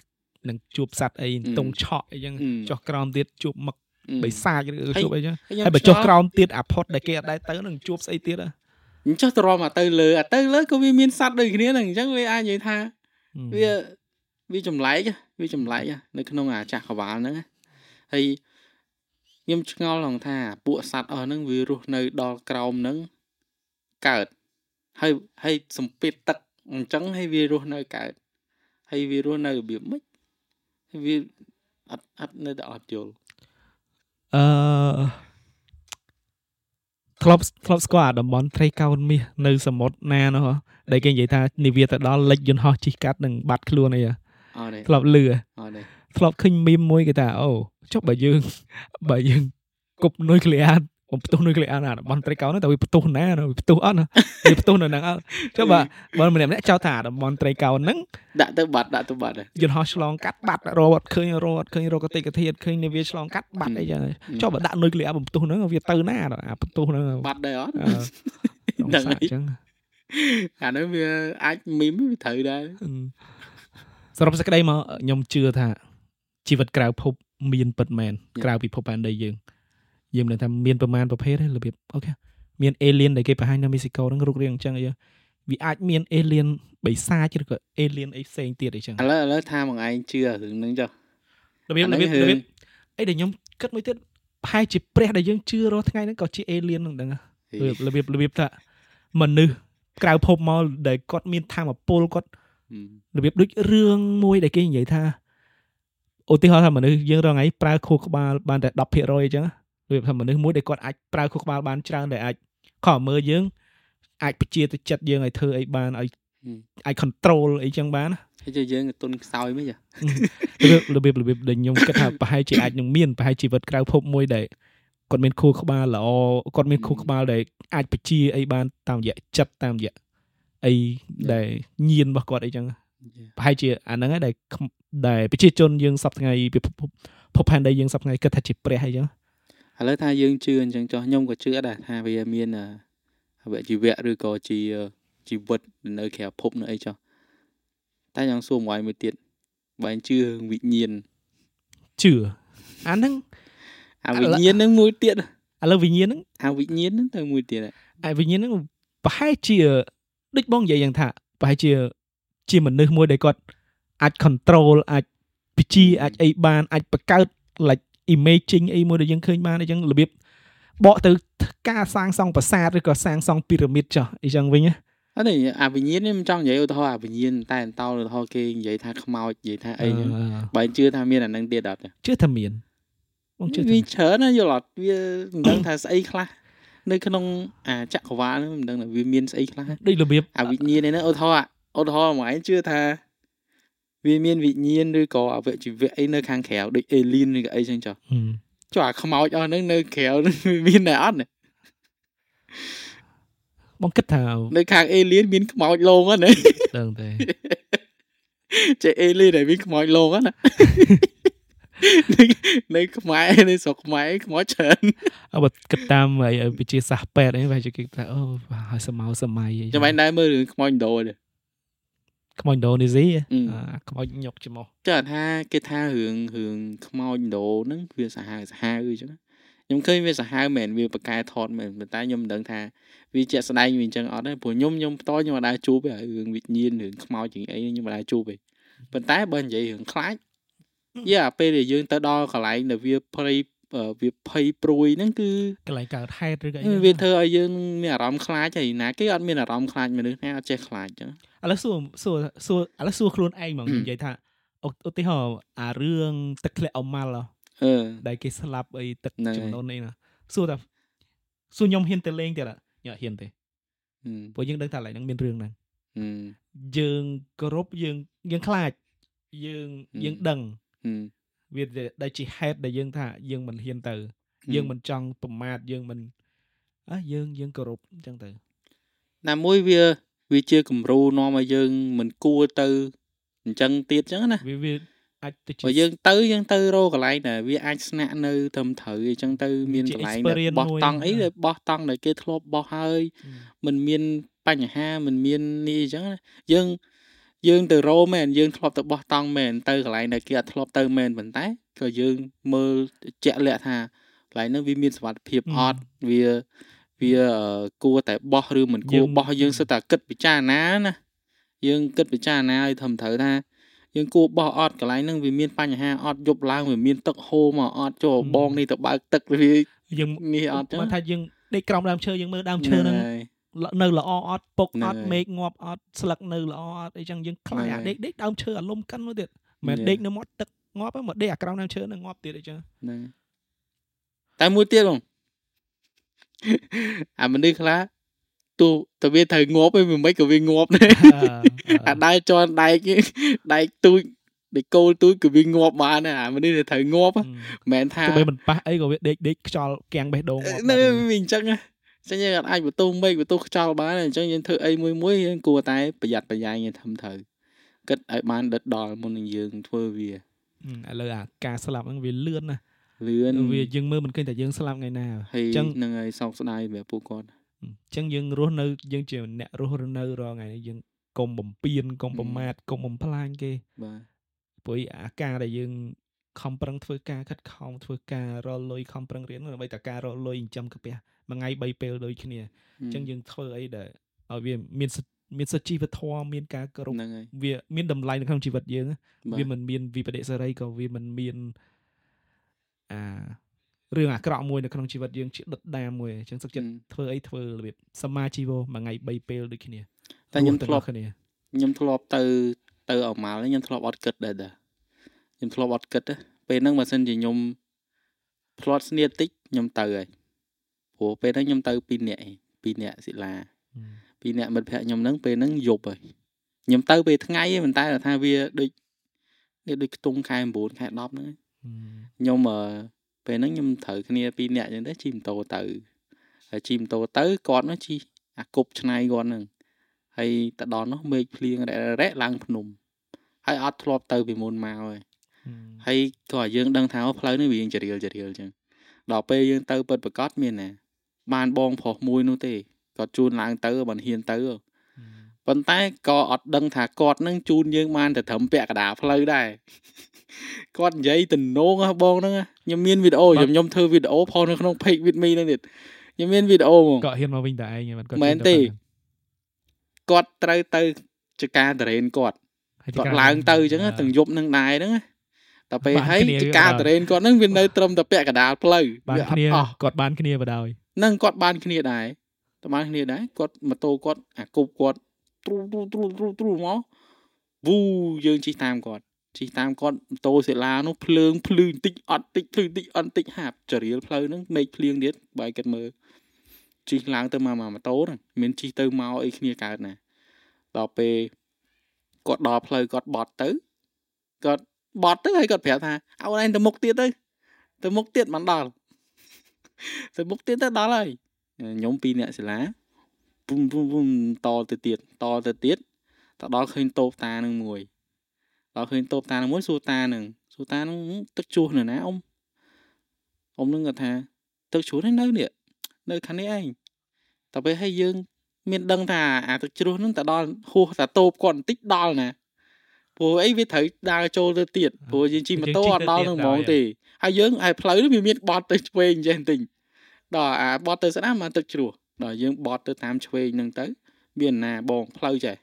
នឹងជួបសัตว์អីតុងឆក់អីចឹង អឺ ចុះក្រោមទៀតជួបមឹក អឺ បិសាចឬ ហើយ ជួបអីចឹង ខ្ញុំ ហើយបើចុះ ឆ្ងល់ ក្រោមទៀតអាផុតដែលគេអត់ដែរទៅនឹងជួបស្អីទៀតហ៎ អញ្ចឹងទៅរមអាទៅលើអាទៅលើក៏វាមានសัตว์ដូចគ្នាហ្នឹងអញ្ចឹងវាអាចនិយាយថា វាវាចម្លែកហ៎វាចម្លែកហ៎នៅក្នុងអាចាស់កវ៉ាល់ហ្នឹងហ៎ហើយ ខ្ញុំឆ្ងល់ហងថាពួកសัตว์អស់ហ្នឹងវារស់នៅដល់ក្រោមហ្នឹងកើតហើយហើយសំពីតទឹកអញ្ចឹងហើយវារស់នៅកើតហើយវារស់នៅរបៀបម៉េចហើយវាអត់អត់នៅតែអត់យល់អឺធ្លាប់ធ្លាប់ស្គាល់អាតំបន់ត្រីកោណមាសនៅសមុទ្រណានោះហ៎ដែលគេនិយាយថានាវាទៅដល់លិចយន្តហោះជិះកាត់នឹងបាត់ខ្លួនអីហ៎អត់ទេធ្លាប់លឺហ៎អត់ទេ ធ្លាប់ឃើញមីមមួយគេថាអូចុះបើយើងបើយើងគប់នុយក្លេអ៊ែរបំផ្ទុះនុយក្លេអ៊ែរអាតំបន់ត្រីកោណនោះតែវាផ្ទុះណាណាវាផ្ទុះអត់ណាវាផ្ទុះនៅហ្នឹងអត់ចុះបើបើម្នាក់ម្នាក់ចោទថាអាតំបន់ត្រីកោណហ្នឹងដាក់ទៅបាត់ដាក់ទៅបាត់ហើយយន្តហោះឆ្លងកាត់បាត់រត់ឃើញរត់ឃើញរកកតិកធាតឃើញនាវាឆ្លងកាត់បាត់អីចឹងចុះបើដាក់នុយក្លេអ៊ែរបំផ្ទុះហ្នឹងវាទៅណាអាផ្ទុះហ្នឹងបាត់ដែរអត់អឺដឹងដឹងហើយអញ្ចឹងអានោះវាអាចមីមវាត្រូវដែរអឺសរុបសេចក្តីមកខ្ញុំជឿថា ជីវិតក្រៅភពមានពិតមែនក្រៅពីភពផែនដីយើងយើងមិនដឹងថាមានប្រមាណប្រភេទទេរបៀបអូខេមានអេលៀនដែលគេបង្ហាញនៅមីស៊ីកូហ្នឹងរូបរាងអញ្ចឹងអីវាអាចមានអេលៀនបិសាចឬក៏អេលៀនអីផ្សេងទៀតអីចឹងឥឡូវឥឡូវថាមកឯងជឿរឿងហ្នឹងចុះរបៀបអារបៀបហ្នឹងរបៀបរឿងអីដែលខ្ញុំគិតមួយទៀតប្រហែលជាព្រះដែលយើងជឿរាល់ថ្ងៃហ្នឹងក៏ជាអេលៀនហ្នឹងដឹងហ៎របៀបរបៀបរបៀបថាមនុស្សក្រៅភពមកដែលគាត់មានធម៌ពលគាត់ហឹមរបៀបដូចរឿងមួយដែលគេនិយាយថា ឧទាហរណ៍ថាមនុស្សយើងរងថ្ងៃប្រើខួរក្បាលបានតែ10%អញ្ចឹងរបៀបថាមនុស្សមួយដែលគាត់អាចប្រើខួរក្បាលបានច្រើនដែលអាចខំមើលយើងអាចបជាទៅចិត្តយើងឲ្យធ្វើអីបានឲ្យអាច control អីចឹងបានណាហើយចុះយើងក៏ទុនខ្សោយមិនចារបៀបរបៀបរបៀបដែលខ្ញុំគិតថាប្រហែលជាអាចនឹងមានប្រហែលជីវិតក្រៅភពមួយដែលគាត់មានខួរក្បាលល្អគាត់មានខួរក្បាលដែលអាចបជាអីបានតាមរយៈចិត្តតាមរយៈអីដែលញៀនរបស់គាត់អីចឹងប្រហែលជាអាហ្នឹងឯងដែលខ្ម ដែលប្រជាជនយើងសពថ្ងៃពិភពភពផែនដីយើងសពថ្ងៃគិតថាជាព្រះអីចឹងឥឡូវថាយើងជឿអញ្ចឹងចុះខ្ញុំក៏ជឿដែរថាវាមានអអវយជីវៈឬក៏ជាជីវិតនៅក្រៅភពនៅអីចុះតែខ្ញុំសួរមួយមួយទៀតបើឯងជឿរឿងវិញ្ញាណជឿអាហ្នឹងអាវិញ្ញាណហ្នឹងមួយទៀតឥឡូវវិញ្ញាណហ្នឹងអាវិញ្ញាណហ្នឹងទៅមួយទៀតអាវិញ្ញាណហ្នឹងប្រហែលជាដូចបងនិយាយយ៉ាងថាប្រហែលជាជាមនុស្សមួយដែលគាត់ អាច control អាចពិជាអាចអីបានអាចបង្កើត like imaging អីមួយដែលយើងឃើញបានអញ្ចឹងរបៀបបកទៅការសាងសង់ប្រាសាទឬក៏សាងសង់ពីរ៉ាមីតចុះអីចឹងវិញណាអត់ទេអាវិញ្ញាណនេះមិនចង់និយាយឧទាហរណ៍អាវិញ្ញាណតែអន្តោឧទាហរណ៍គេនិយាយថាខ្មោចនិយាយថាអីហ្នឹងបើជឿថាមានអាហ្នឹងទៀតអត់ទេជឿថាមានបងជឿថាវាច្រើនណាយល់អត់វាមិនដឹងថាស្អីខ្លះនៅក្នុងអាចក្រវាលហ្នឹងមិនដឹងថាវាមានស្អីខ្លះដូចរបៀបអាវិញ្ញាណនេះឧទាហរណ៍ឧទាហរណ៍មកឯងជឿថា វាមានវិញ្ញាណឬក៏អវយជីវៈអីនៅខាងក្រៅដូច alien ឬក៏អីចឹងចុះហឹមចុះអាខ្មោចអស់ហ្នឹងនៅក្រៅហ្នឹងវាមានតែអត់ទេបងគិតថានៅខាង alien មានខ្មោចលងហ្នឹងណាដឹងទេចេ alien ដែលមានខ្មោចលងហ្នឹងណានៅនៅខ្មែរនៅស្រុកខ្មែរខ្មោចច្រើនអើបើគិតតាមអីវិទ្យាសាស្ត្រពេទ្យអីប្រហែលជាគេថាអូហើយសម័យសម័យអីចាំបាញ់ដែរមើលរឿងខ្មោចឥណ្ឌូទេ ខ្មោចឥណ្ឌូនេស៊ីអឺអាខ្មោចញុកច្រមុះចើថាគេថារឿងរឿងខ្មោចឥណ្ឌូហ្នឹងវាសាហាវសាហាវអញ្ចឹងខ្ញុំឃើញវាសាហាវមែនវាបកកែថតមែនប៉ុន្តែខ្ញុំមិនដឹងថាវាជាក់ស្ដែងវាអញ្ចឹងអត់ទេព្រោះខ្ញុំខ្ញុំផ្ទាល់ខ្ញុំអត់ដែរជួបទេរឿងវិញ្ញាណរឿងខ្មោចជាងអីខ្ញុំអត់ដែរជួបទេប៉ុន្តែបើនិយាយរឿងខ្លាចយ៉ាពេលដែលយើងទៅដល់កន្លែងដែលវាភ័យអឺ វាភ័យព្រួយហ្នឹងគឺកន្លែងកើតហេតុឬក៏អីវាធ្វើឲ្យយើងមានអារម្មណ៍ខ្លាចហើយណាគេអត់មានអារម្មណ៍ខ្លាចមនុស្សណាអត់ចេះខ្លាចអញ្ចឹងឥឡូវសួរសួរសួរឥឡូវសួរខ្លួនឯងហ្មងហឹមនិយាយថាឧឧទាហរណ៍អារឿងទឹកធ្លាក់អម៉ាល់ហ៎អឺដែលគេស្លាប់អីទឹកហ្នឹងហើយចំនួននេះណាសួរថាសួរខ្ញុំហ៊ានទៅលេងទៀតអត់ញ៉ាហ៊ានទេហឹមព្រោះយើងដឹងថាកន្លែងហ្នឹងមានរឿងហ្នឹងហឹមយើងគោរពយើងយើងខ្លាចយើងហឹមយើងដឹងហឹម វាដែលជាហេតុដែលយើងថាយើងមិនហ៊ានទៅ យើងមិនចង់ប្រមាថយើងមិនអើយើងយើងគោរពអញ្ចឹងទៅណាមួយវាវាជាគំរូនាំឲ្យយើងមិនគួរទៅអញ្ចឹងទៀតអញ្ចឹងណាវាវាអាចទៅបើយើងទៅយើងទៅរកន្លែងណាវាអាចស្នាក់នៅត្រឹមត្រូវអញ្ចឹងទៅមានកន្លែងដែលបោះតង់អីដែលបោះតង់ដែលគេធ្លាប់បោះហើយមិនមានបញ្ហាមិនមាននេះអញ្ចឹងយើង យើងទៅរោមែនយើងធ្លាប់ទៅបោះតង់មែនទៅកន្លែងដែលគេអត់ធ្លាប់ទៅមែនប៉ុន្តែក៏យើងមើលជាក់លាក់ថាកន្លែងហ្នឹងវាមានសុវត្ថិភាពអត់វាវាអឺគួរតែបោះឬមិនគួរបោះយើងសិតតែគិតពិចារណាណាយើងគិតពិចារណាឲ្យធំត្រូវថាយើងគួរបោះអត់កន្លែងហ្នឹងវាមានបញ្ហាអត់យប់ឡើងវាមានទឹកហូរមកអត់ចូលបងនេះទៅបើកទឹកវាយើងនេះអត់ចឹងបើថាយើងដេកក្រោមដើមឈើយើងមើលដើមឈើហ្នឹងហើយ នៅល្អអត់ពុកហ្នឹងអត់ហើយមេឃងាប់អត់ស្លឹកនៅល្អអត់អីចឹងយើងខ្លាចហ្នឹងអាហើយដេកដេកដើមឈើអាលំកិនមកទៀតមិនមែនហ្នឹងដេកនៅមាត់ទឹកងាប់ហ្នឹងមកដេកអាក្រោមដើមឈើហ្នឹងងាប់ទៀតអីចឹងហ្នឹងតែមួយទៀតបងអាមនុស្សខ្លះទោះតែវាត្រូវងាប់ឯងវាមិនក៏វាងាប់ដែរអាដើរជន់ដែកដែកទូចដេកគោលទូចក៏វាងាប់បានដែរអាមនុស្សដែលត្រូវងាប់ហ៎មិនមែនថាទោះបីមិនប៉ះអីក៏វាដេកដេកខ្យល់គាំងបេះដូងងាប់នៅបាត់វាអញ្ចឹងណាអញ្ចឹងយើងអត់អាចបន្ទោមេឃបន្ទោខ្យល់បានទេអញ្ចឹងយើងធ្វើអីមួយមួយយើងគួរតែប្រយ័ត្នប្រយែងឲ្យធំត្រូវគិតឲ្យបានដិតដល់មុននឹងយើងធ្វើវាហឹមឥឡូវអាការស្លាប់ហ្នឹងវាលឿនណាស់លឿនវាយើងមើលមិនឃើញតែយើងស្លាប់ថ្ងៃណាហើយអញ្ចឹងនឹងឲ្យសោកស្ដាយសម្រាប់ពួកគាត់អញ្ចឹងយើងរស់នៅយើងជាអ្នករស់នៅរាល់ថ្ងៃនេះយើងកុំបំពេញកុំប្រមាថកុំបំផ្លាញគេបាទព្រោះអាការដែលយើងខំប្រឹងធ្វើការខិតខំធ្វើការរលលុយខំប្រឹងរៀនដើម្បីតែការរលលុយចិញ្ចឹមកាពះ មួយថ្ងៃ3ពេលដូចគ្នាអញ្ចឹងយើងធ្វើអីដែលឲ្យវាមានសិទ្ធិមានសិទ្ធិជីវធម៌មានការគោរពហ្នឹងហើយវាមានតម្លៃនៅក្នុងជីវិតយើងណាបាទវាមិនមានវិបដិសេរីក៏វាមិនមានអារឿងអាក្រក់មួយនៅក្នុងជីវិតយើងជាដុតដាមមួយអញ្ចឹងសឹកចិត្តធ្វើអីធ្វើរបៀបសមាជីវមួយថ្ងៃ3ពេលដូចគ្នាតែខ្ញុំរស់ធ្លាប់គ្នាខ្ញុំធ្លាប់ទៅទៅអម៉ាល់ខ្ញុំធ្លាប់អត់គិតដែរតាខ្ញុំធ្លាប់អត់គិតទេពេលហ្នឹងបើសិនជាខ្ញុំផ្្លាត់ស្នៀតតិចខ្ញុំទៅហើយ ព្រោះពេលហ្នឹងខ្ញុំទៅ2នាក់ឯង2នាក់សិលា2នាក់មិត្តភក្តិខ្ញុំហ្នឹងពេលហ្នឹងយប់ហើយខ្ញុំទៅពេលថ្ងៃឯងប៉ុន្តែគាត់ថាវាដូចវាដូចខ្ទង់ខែ9ខែ10ហ្នឹងឯងខ្ញុំអឺពេលហ្នឹងខ្ញុំត្រូវគ្នាពីរនាក់អញ្ចឹងទៅជិះម៉ូតូទៅហើយជិះម៉ូតូទៅគាត់នោះជិះអាគប់ឆ្នៃគាត់ហ្នឹងហើយទៅដល់នោះមេឃភ្លៀងរ៉ែរ៉ែឡើងភ្នំហើយអត់ធ្លាប់ទៅពីមុនមកហើយហើយក៏ឲ្យយើងដឹងថាអូផ្លូវនេះវារៀងចរៀលចរៀលអញ្ចឹងដល់ពេលយើងទៅពិតប្រកបមានណា បានបងប្រុសមួយនោះទេគាត់ជួនឡើងទៅបានហ៊ានទៅប៉ុន្តែក៏អត់ដឹងថាគាត់នឹងជូនយើងបានតែត្រឹមពាក់កណ្ដាលផ្លូវដែរគាត់និយាយទំនងហ៎បងហ្នឹងខ្ញុំមានវីដេអូខ្ញុំខ្ញុំធ្វើវីដេអូផុសនៅក្នុង page with me ហ្នឹងទៀតខ្ញុំមានវីដេអូហ្មងគាត់ហ៊ានមកវិញតែឯងមិនគាត់មែនទេគាត់ត្រូវទៅចការតរេនគាត់គាត់ឡើងទៅអញ្ចឹងទាំងយប់នឹងដែរហ្នឹងណាតែពេលបានហើយគ្នាចការតរេនគាត់ហ្នឹងវានៅត្រឹមតែពាក់កណ្ដាលផ្លូវបានវាអគ្នាត់អស់គាត់បានគ្នាបដ ாய் ហ្នឹងគាត់បានគ្នាដែរតែបានគ្នាដែរគាត់ម៉ូតូគាត់អាគប់គាត់ទ្រូទ្រូទ្រូទ្រូទ្រូមកវូយើងជិះតាមគាត់ជិះតាមគាត់ម៉ូតូសិលានោះភ្លើងភ្លឺបន្តិចអត់តិចភ្លឺបន្តិចអត់តិចហាប់ចរៀលផ្លូវហ្នឹងមេឃភ្លៀងទៀតបាយគិតមើលជិះឡើងទៅមកមកម៉ូតូហ្នឹងមានជិះទៅមកអីគ្នាកើតណាដល់ពេលគាត់ដល់ផ្លូវគាត់បត់ទៅគាត់បត់ទៅហើយគាត់ប្រាប់ថាឲ្យឯងទៅមុខទៀតទៅទៅមុខទៀតមិនដល់ ទៅមុខទៀតទៅដល់ហើយខ្ញុំពីរអ្នកសិលាពុំពុំពុំតទៅទៀតតទៅទៀតទៅដល់ឃើញតូបតានឹងមួយដល់ឃើញតូបតានឹងមួយសួរតានឹងសួរតានឹងទឹកជួសនៅណាអ៊ំអ៊ំនឹងគាត់ថាទឹកជួសនៅនេះនៅខាងនេះឯងតែពេលឲ្យយើង មានដឹងថាអាទឹកជ្រោះហ្នឹងទៅដល់ហួសតាតូបគាត់បន្តិចដល់ណាព្រោះអីវាត្រូវដើរចូលទៅទៀតព្រោះយើងជិះម៉ូតូអត់ដល់នឹងហ្មងទេ ហើយយើងឯផ្លូវនេះវាមានបត់ទៅឆ្វេងចេះបន្តិចដល់អាបត់ទៅស្ដាំមកទឹកជ្រោះដល់យើងបត់ទៅតាមឆ្វេងហ្នឹងទៅមានណាបងផ្លូវចេះ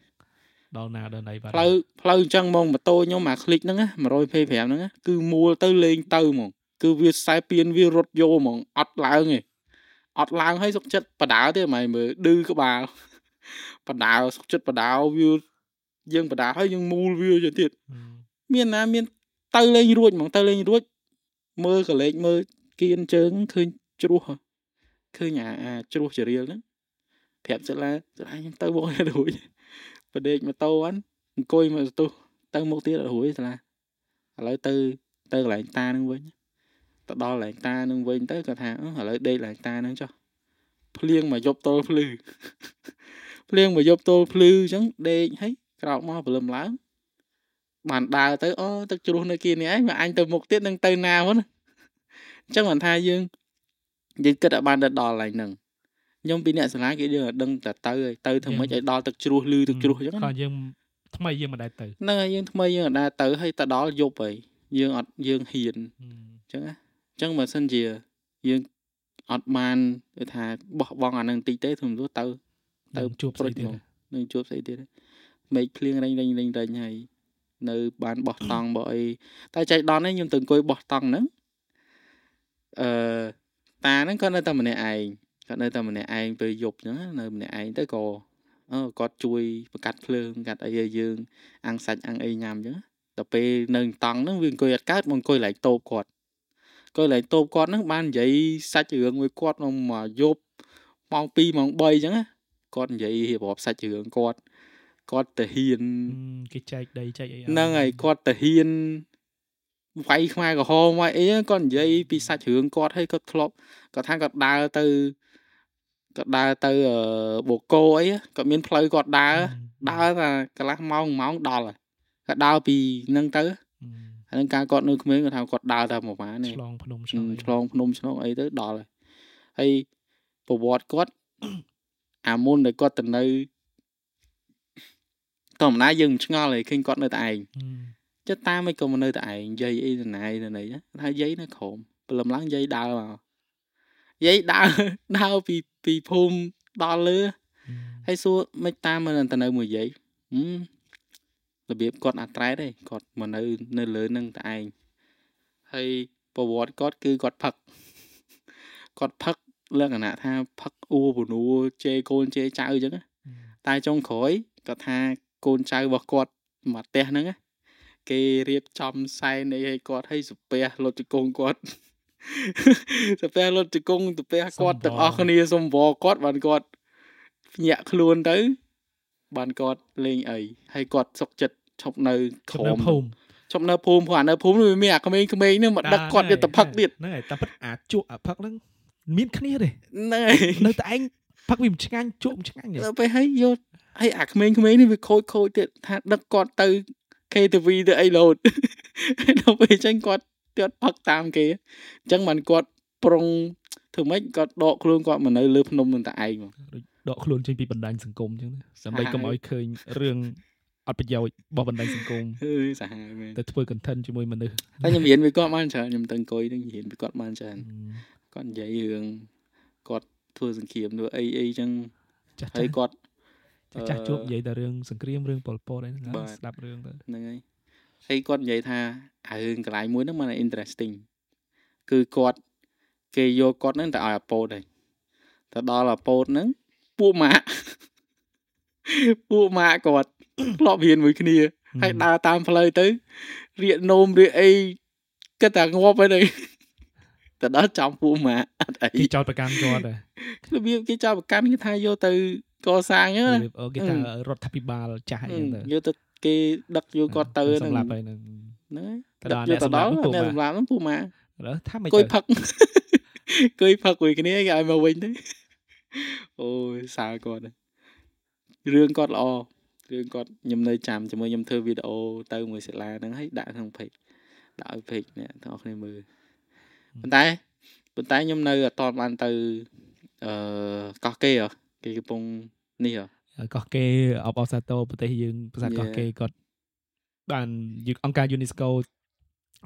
ដល់ណាដល់ណីបាទ ផ្លូវផ្លូវអញ្ចឹងហ្មងម៉ូតូខ្ញុំអាคลิกហ្នឹងណា 125ហ្នឹងណាគឺមួលទៅលេងទៅហ្មងគឺវាខ្សែពៀនវារត់យកហ្មងអត់ឡើងទេអត់ឡើងឲ្យសុកចិត្តបដាលទេហ្មងមើលឌឺក្បាល បដាលសុកចិត្តបដាលវាយើងបដាលហើយយើងមូលវាទៅទៀត មានណាមានទៅលេងរួចហ្មងទៅលេងរួច មើលកលេចមើលគៀនជើងឃើញជ្រោះហ៎ឃើញអាអាជ្រោះចរៀលហ្នឹងប្រាប់សិលាសិលាខ្ញុំទៅមកឲ្យរួចបដេកម៉ូតូហ្នឹងអង្គុយមកទៅទៅមុខទៀតអត់រួចសិលាឥឡូវទៅទៅកន្លែងតានឹងវិញទៅដល់កន្លែងតានឹងវិញទៅគាត់ថាអឺឥឡូវដេកកន្លែងតានឹងចុះភ្លៀងមកយប់ទល់ភ្លឺភ្លៀងមកយប់ទល់ភ្លឺអញ្ចឹងដេកហើយក្រោកមកព្រលឹមឡើង បានដើរទៅអូទឹកជ្រោះនៅគៀននេះឯងមកអញទៅមុខទៀតនឹងទៅណាហ្នឹងអញ្ចឹងមិនថាយើងយើងគិតឲ្យបានទៅដល់កន្លែងហ្នឹងខ្ញុំពីអ្នកសាលាគេយើងឲ្យដឹងតែទៅហើយទៅធ្វើម៉េចឲ្យដល់ទឹកជ្រោះលឺទឹកជ្រោះអញ្ចឹងគាត់យើងថ្មីយើងមិនដែរទៅហ្នឹងហើយយើងថ្មីយើងអត់ដែរទៅហើយទៅដល់យប់ហើយយើងអត់យើងហ៊ានអញ្ចឹងណាអញ្ចឹងបើសិនជាយើងអត់បានគេថាបោះបង់អានឹងតិចទេធំទៅទៅទៅជួបស្អីទៀតនឹងជួបស្អីទៀតមេឃភ្លៀងរែងរែងរែងរែងហើយ នៅបានបោះតង់បោះអីតែចៃដន្យនេះខ្ញុំទៅអង្គុយបោះតង់ហ្នឹងអឺតាហ្នឹងគាត់នៅតែម្នាក់ឯងគាត់នៅតែម្នាក់ឯងពេលយប់អញ្ចឹងណានៅម្នាក់ឯងទៅក៏អឺគាត់ជួយបង្កាត់ភ្លើងកាត់អីឲ្យយើង អាំងសាច់អាំងអីញ៉ាំអញ្ចឹងណាដល់ពេលនៅតង់ហ្នឹងវាអង្គុយអត់កើតមកអង្គុយឡើងតូបគាត់អង្គុយឡើងតូបគាត់ហ្នឹងបាននិយាយសាច់រឿងមួយគាត់មកមកយប់ម៉ោង2ម៉ោង3អញ្ចឹងណាគាត់និយាយរៀបរាប់សាច់រឿងគាត់ គាត់ទៅហ៊ានគេចែកដីចែកអីហ្នឹងហើយគាត់ទៅហ៊ានវាយខ្មែរក្រហមវាយអីហ្នឹងគាត់និយាយពីសាច់រឿងគាត់ហើយគាត់ធ្លាប់គាត់ថាគាត់ដើរទៅគាត់ដើរទៅអឺបូកូអីគាត់មានផ្លូវគាត់ដើរដើរតែកន្លះម៉ោងម៉ោងដល់ហើយគាត់ដើរពីហ្នឹងទៅហើយនឹងការគាត់នៅក្មេងគាត់ថាគាត់ដើរតែមួយម៉ានទេឆ្លងភ្នំឆ្ឆ្លងអីលងភ្នំឆ្លងអីទៅដល់ហើយហើយប្រវត្តិគាត់អាមុនដែលគាត់ទៅនៅ ធម្មតាយើងមិនឆ្ងល់ទេឃើញគាត់នៅតែឯងចិត្តតាមមិនក៏មកនៅតែឯងយាយអីទៅណាយទៅណីណាថាយាយនៅក្រោមព្រលឹមឡើងយាយដើរមកយាយដើរដើរពីពីភូមិដល់លើហើយសួរមិនតាមមិនទៅនៅមួយយាយហឹមរបៀបគាត់អាត្រែតទេគាត់មកនៅនៅលើនឹងតែឯងហើយប្រវត្តិគាត់គឺគាត់ផឹកគាត់ផឹកលក្ខណៈថាផឹកអួបនួជេរកូនជេរចៅអញ្ចឹងណាតែចុងក្រោយគាត់ថា កូនចៅរបស់គាត់មកផ្ទះហ្នឹងណាគេរៀបចំសែនអីឲ្យគាត់ឲ្យសាពះលុតជង្គង់គាត់សាពះលុតជង្គង់សាពះគាត់ទាំងអស់គ្នាសុំវល់គាត់បានគាត់ភ្ញាក់ខ្លួនទៅ បានគាត់លេងអីហើយគាត់សុកចិត្តឈប់នៅក្រនៅមភូមិឈប់នៅភូមិព្រោះអានៅភូមិនោះវាមានអាក្មេងៗហ្នឹងមកដឹកគាត់យកទៅផឹកទៀតហ្នឹងហើយតែពិតអាចជក់អាផឹកហ្នឹងមានគ្នាទេហ្នឹងហើយនៅតែឯង ផឹកវាមិនឆ្ងាញ់ជក់មិនឆ្ងាញ់ទេដល់ពេលហើយយកហើយអាក្មេងៗនេះវាខូចខូចទៀតថាដឹកគាត់ទៅ KTV ទៅអីលោតហើយដល់ពេលអញ្ចឹងគាត់គាត់ផឹកតាមគេអញ្ចឹងបានគាត់ប្រុងធ្វើម៉េចគាត់ដកខ្លួនគាត់មកនៅលើភ្នំនឹងតែឯងមកដកខ្លួនចេញពីបណ្ដាញសង្គមអញ្ចឹងណាដើម្បីកុំឲ្យឃើញរឿងអត់ប្រយោជន៍របស់បណ្ដាញសង្គមអើយសាហាវមែនទៅធ្វើ content ជាមួយមនុស្សតែខ្ញុំរៀនពីគាត់បានច្រើនខ្ញុំទៅអង្គុយនឹងរៀនពីគាត់បានច្រើនគាត់និយាយរឿងគាត់ ធ្វើសង្គ្រាមធ្វើអីអីចឹងចាស់ហើយចាស់គាត់ចាស់ជួបនិយាយតែរឿងសង្គ្រាមរឿងប៉ុលពតអីហ្នឹងបាទស្ដាប់រឿងទៅហ្នឹងហើយហើយគាត់និយាយថាអារឿងកន្លែងមួយហ្នឹងมัน interesting គឺគាត់គេយកគាត់ហ្នឹងទៅឲ្យអាប៉ូតហើយទៅដល់អាប៉ូតហ្នឹងពួកម៉ាក់ពួកម៉ាក់គាត់ធ្លាប់រៀនមួយគ្នាហើយដើរតាមផ្លូវទៅរៀកនោមរៀកអីគិតតែងាប់ហើយ ទៅទៅដល់ចំពួកម៉ាក់អត់អីគេចោតប្រកាន់គាត់ដែររបៀបគេចាប់ប្រកាន់គេថាយកទៅកសាងហ្នឹងណាអូគេថារដ្ឋាភិបាលចាស់អីហ្នឹងទៅយកទៅគេដឹកយកគាត់ទៅហ្នឹងសម្រាប់ហើយហ្នឹងហ្នឹងហើយទៅដឹដល់កយកទៅដល់អ្នកសម្លាប់ហ្នឹងពួកម៉ាអ្នកសម្លាប់ហ្នឹងពួកម៉ារើថាមិនគួយទៅផឹកគួយផឹកមួយគ្នាគេឲ្យមកវិញទៅអូយសើគាត់ហើយរឿងគាត់ល្អរឿងគាត់ខ្ញុំនៅចាំជាមួយខ្ញុំធ្វើវីដេអូទៅមួយសាលាហ្នឹងហើយដាក់ក្នុង page ដាក់ឲ្យ page អ្នកទាំងអស់គ្នាមើល ប៉ុន្តែប៉ុន្តែខ្ញុំនៅអត់តបានទៅអឺកោះគេហ៎គេកំពុងនេះហ៎កោះគេអបអសាទរប្រទេសយើងប្រាសាទកោះ Yeah. គេគាត់បានយើងអង្គការ UNESCO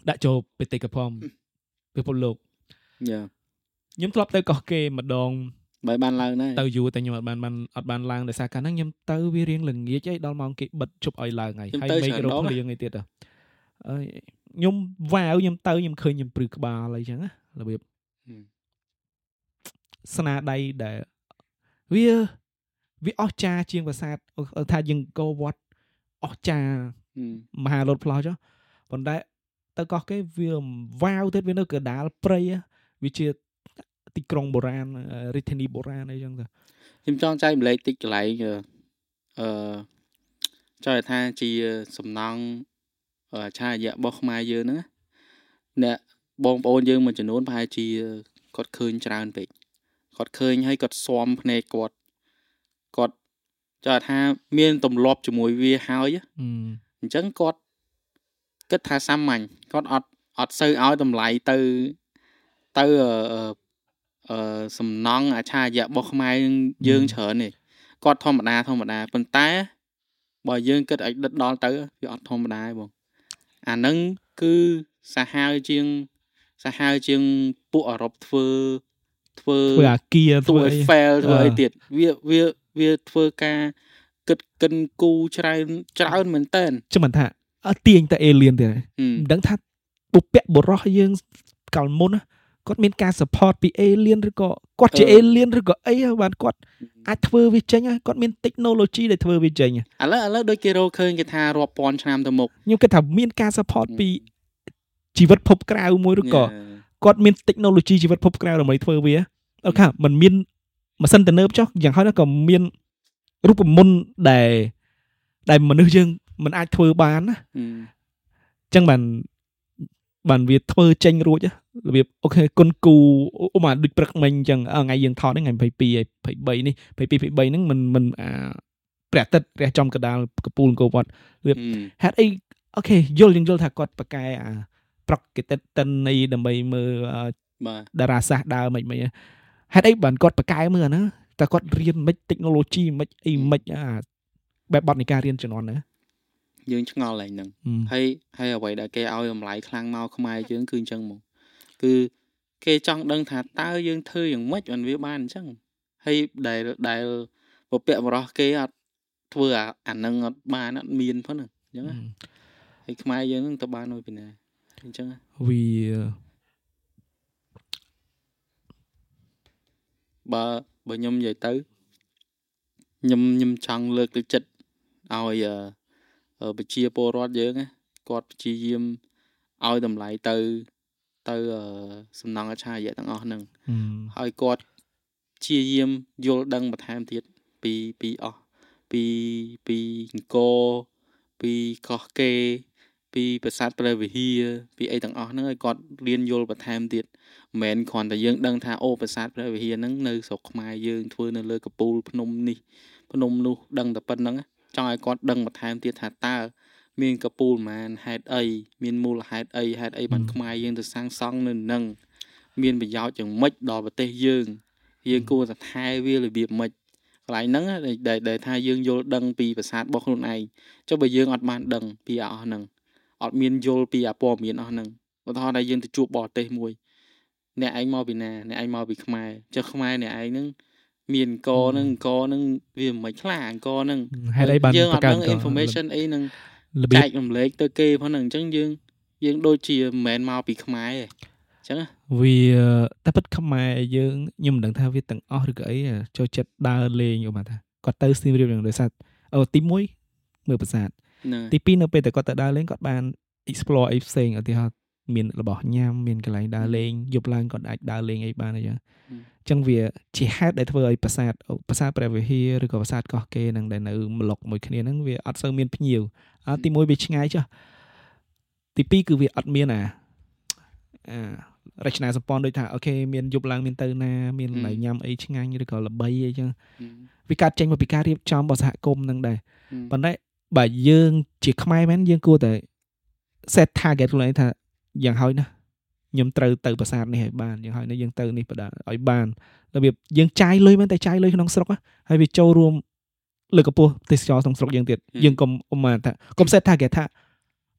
ដាក់ចូលបេតិកភណ្ឌពិភពលោកយ៉ាខ្ញុំធ្លាប់ទៅកោះគេម្ដងបើបានឡើងដែរទៅយូរតែខ្ញុំអត់បានបានអត់បានឡើងដោយសារកាលហ្នឹងខ្ញុំទៅវារៀងល្ងាចហើយដល់ម៉ោងគេបិទជប់ឲ្យឡើងហើយខ្ញុំហើយទៅមេឃច្រើនរោដងភ្លៀងអីទៀតហ៎អើយ ខ្ញុំវ៉ាវខ្ញុំទៅខ្ញុំឃើញខ្ញុំព្រឺក្បាលអីចឹងណារបៀបស្នាដៃដែលវាវាអស្ចារ្យជាងប្រាសាទថាយើងកោវត្តអស្ចារ្យហឹមមហាលោតផ្លោះចុះប៉ុន្តែទៅកោះគេវាវ៉ាវទៀតវានៅកណ្ដាលព្រៃហ៎វាជាទីក្រុងបុរាណរាជធានីបុរាណអីចឹងទៅខ្ញុំចង់ចែកម្លែកតិចកន្លែងអឺអឺចង់ឲ្យថាជាសំណង់អឺ ឆារយៈរបស់ខ្មែរយើងហ្នឹងណាអ្នកបងប្អូនយើងមួយចំនួនប្រហែលជាគាត់ឃើញច្រើនពេកគាត់ឃើញហើយគាត់ស៊ាំភ្នែកគាត់គាត់ចង់ឲ្យថាមានទម្លាប់ជាមួយវាហើយណាអឺអញ្ចឹងគាត់គិតថាសាមញ្ញគាត់អត់អត់សូវឲ្យតម្លៃទៅទៅអឺអឺអឺសំណង់អច្ឆរិយៈរបស់ខ្មែរយើងច្រើនទេគាត់ធម្មតាធម្មតាប៉ុន្តែបើយើងគិតឲ្យដិតដល់ទៅវាអត់ធម្មតាទេបង អាហ្នឹងគឺសាហាវជាងសាហាវជាងពួកអឺរ៉ុបធ្វើធ្វើធ្វើអាគារតួធ្វើអី Eiffel ធ្វើអីអឺទៀតវាវាវាធ្វើការគិតកិនគូច្រើនច្រើនមែនតើចាំមិនថាអត់ទាញតែអេលៀនទៀតហើយហឹមមិនដឹងថាបុព្វបុរសយើងកាលមុនណា គាត់មានការ support ពីអេលៀនឬក៏គាត់ជាអេលៀនឬក៏អីហើយបានគាត់អាចធ្វើវាចេញហើយគាត់មាន technology ដែលធ្វើវាចេញឥឡូវឥឡូវដូចគេរកឃើញគេថារាប់ពាន់ឆ្នាំទៅមុខខ្ញុំគិតថាមានការ support ពីជីវិតភពក្រៅមួយឬក៏គាត់មាន technology ជីវិតភពក្រៅដើម្បីធ្វើវាអូខេมันមានម៉ាស៊ីនទំនើបចុះយ៉ាងហោចណាស់ក៏មានរូបមន្តដែលដែលមនុស្សយើងមិនអាចធ្វើបានណាហឹមអញ្ចឹងបានបានវាធ្វើចេញរួចហ៎ របៀបអូខេគុនគូអូមកដូចព្រឹកមិញអញ្ចឹងអ่าថ្ងៃយើងថតហ្នឹងថ្ងៃ22ហើយ23នេះ22 23ហ្នឹងមិនមិនអាព្រះអាទិត្យរះចំកណ្ដាលកពូលអង្គរវត្តហឹមហេតុអីអូខេយល់យើងយល់ថាគាត់ប្រកែអាប្រកកិតិតិនអីដើម្បីមើលអឺបាទតារាសាស្ត្រដើមមិនមិនហេតុអីបានគាត់ប្រកែមើលអាហ្នឹងតែគាត់រៀនមិន technology មិនអីមិនអាបែបបត់នៃការរៀនជំនាន់ហ្នឹងយើងឆ្ងល់ឡើងហ្នឹងហឹមហើយហើយអ្វីដែលគេឲ្យតម្លៃខ្លាំងមកខ្មែរយើងគឺអញ្ចឹងហ្មង គឺគេចង់ដឹងថាតើយើងធ្វើយ៉ាងម៉េចបានវាបានអញ្ចឹងហើយដែលដែលពពកបរោះគេអត់ធ្វើអាអាហ្នឹងអត់បានអត់មានផងហ្នឹងអញ្ចឹងណាហើយខ្មែរយើងហ្នឹងទៅបានមកពីណាអញ្ចឹងណាវាបើបើខ្ញុំនិយាយទៅខ្ញុំខ្ញុំចង់លើកទឹកចិត្តឲ្យអឺអឺប្រជាពលរដ្ឋយើងណាគាត់ព្យាយាមឲ្យតម្លៃទៅ ទៅអឺសំណង់អច្ឆរិយៈទាំងអស់ហ្នឹងហឹមហើយគាត់ព្យាយាមយល់ដឹងបន្ថែមទៀតពីពីអស់ពីពីអង្គរពីកោះកេរពីប្រាសាទព្រះវិហារពីអីទាំងអស់ហ្នឹងឲ្យគាត់រៀនយល់បន្ថែមទៀតមិនមែនគ្រាន់តែយើងដឹងថាអូប្រាសាទព្រះវិហារហ្នឹងនៅស្រុកខ្មែរយើងធ្វើនៅលើកពូលភ្នំនេះភ្នំនោះដឹងតែប៉ុណ្្នឹងណាចង់ឲ្យគាត់ដឹងបន្ថែមទៀតថាតើ មានកពូលប៉ុន្មានហេតុអីមានមូលហេតុអីហេតុអីបានខ្មែរយើងទៅសាងសង់នៅនឹងមានប្រយោជន៍យ៉ាងម៉េចដល់ប្រទេសយើង យើងគួរតែថែវារបៀបម៉េចកកន្លែងហ្នឹងដែលដែលដែលថាយើងយល់ដឹងពីប្រាសាទរបស់ខ្លួនឯងចុះបើយើងអត់បានដឹងពីអាអស់ហ្នឹងអត់មានយល់ពីអាព័ត៌មានអស់ហ្នឹងឧទាហរណ៍ថាយើងទៅជួបបរទេសមួយអ្នកឯងមកពីណាអ្នកឯងមកពីខ្មែរចុះខ្មែរអ្នកឯងហ្នឹងមានកហ្នឹងកហ្នឹងវាមិនខ្លាអង្គហ្នឹងហេតុអីបានយើងអបង្ត់កើតដឹងក៏ information អីហ្នឹង របៀចែបករំលែកទៅគេផងហ្នឹងអញ្ចឹងយើង យើងដូចជាមិនមែនមកពីខ្មែរទេអញ្ចឹងណាវាតែពិតខ្មែរយើងខ្ញុំមិនដឹងថាវាទាំងអស់ឬក៏អីចូលចិត្តដើរលេងឧបមាថាគាត់ទៅសៀមរាបយ៉ាងដោយសារអូទី1មើលប្រាសាទហ្នឹងទី2នៅពេលតែគាត់ទៅដើរលេងគាត់បាន explore អីផ្សេងឧទាហរណ៍ មានរបស់ញ៉ាំមានកន្លែងដើរលេងយប់ឡើងគាត់អាចដើរលេងអីបានអញ្ចឹងអញ្ចឹងវាជាហេតុដែលធ្វើឲ្យប្រាសាទប្រាសាទព្រះវិហារឬក៏ប្រាសាទកោះកេរហ្នឹងដែលនៅម្លុកមួយគ្នាហ្នឹងវាអត់សូវមានភ្ញៀវអត់ទី1វាឆ្ងាយចុះទី2គឺវាអត់មានអាអារចនាសម្ព័ន្ធដូចថាអូខេមានយប់ឡើងមានទៅណាមានកន្លែងញ៉ាំអីឆ្ងាញ់ឬក៏ល្បីអីចឹងវាកាត់ចេញមកពីការរៀបចំរបស់សហគមន៍ហ្នឹងដែរប៉ុន្តែបើយើងជាខ្មែរមែនយើងគួរតែ set target ខ្លួនឯងថា យ៉ាងហោចណាស់ខ្ញុំត្រូវទៅប្រាសាទនេះឲ្យបានយ៉ាងហោចណាស់យើងទៅនេះបដាឲ្យបានរបៀបយើងចាយលុយមែនតែចាយលុយក្នុងស្រុកណាហើយវាចូលរួមលើកកម្ពស់ទេសចរក្នុងស្រុកយើងទៀតយើងកុំអមថាកុំ set target ថា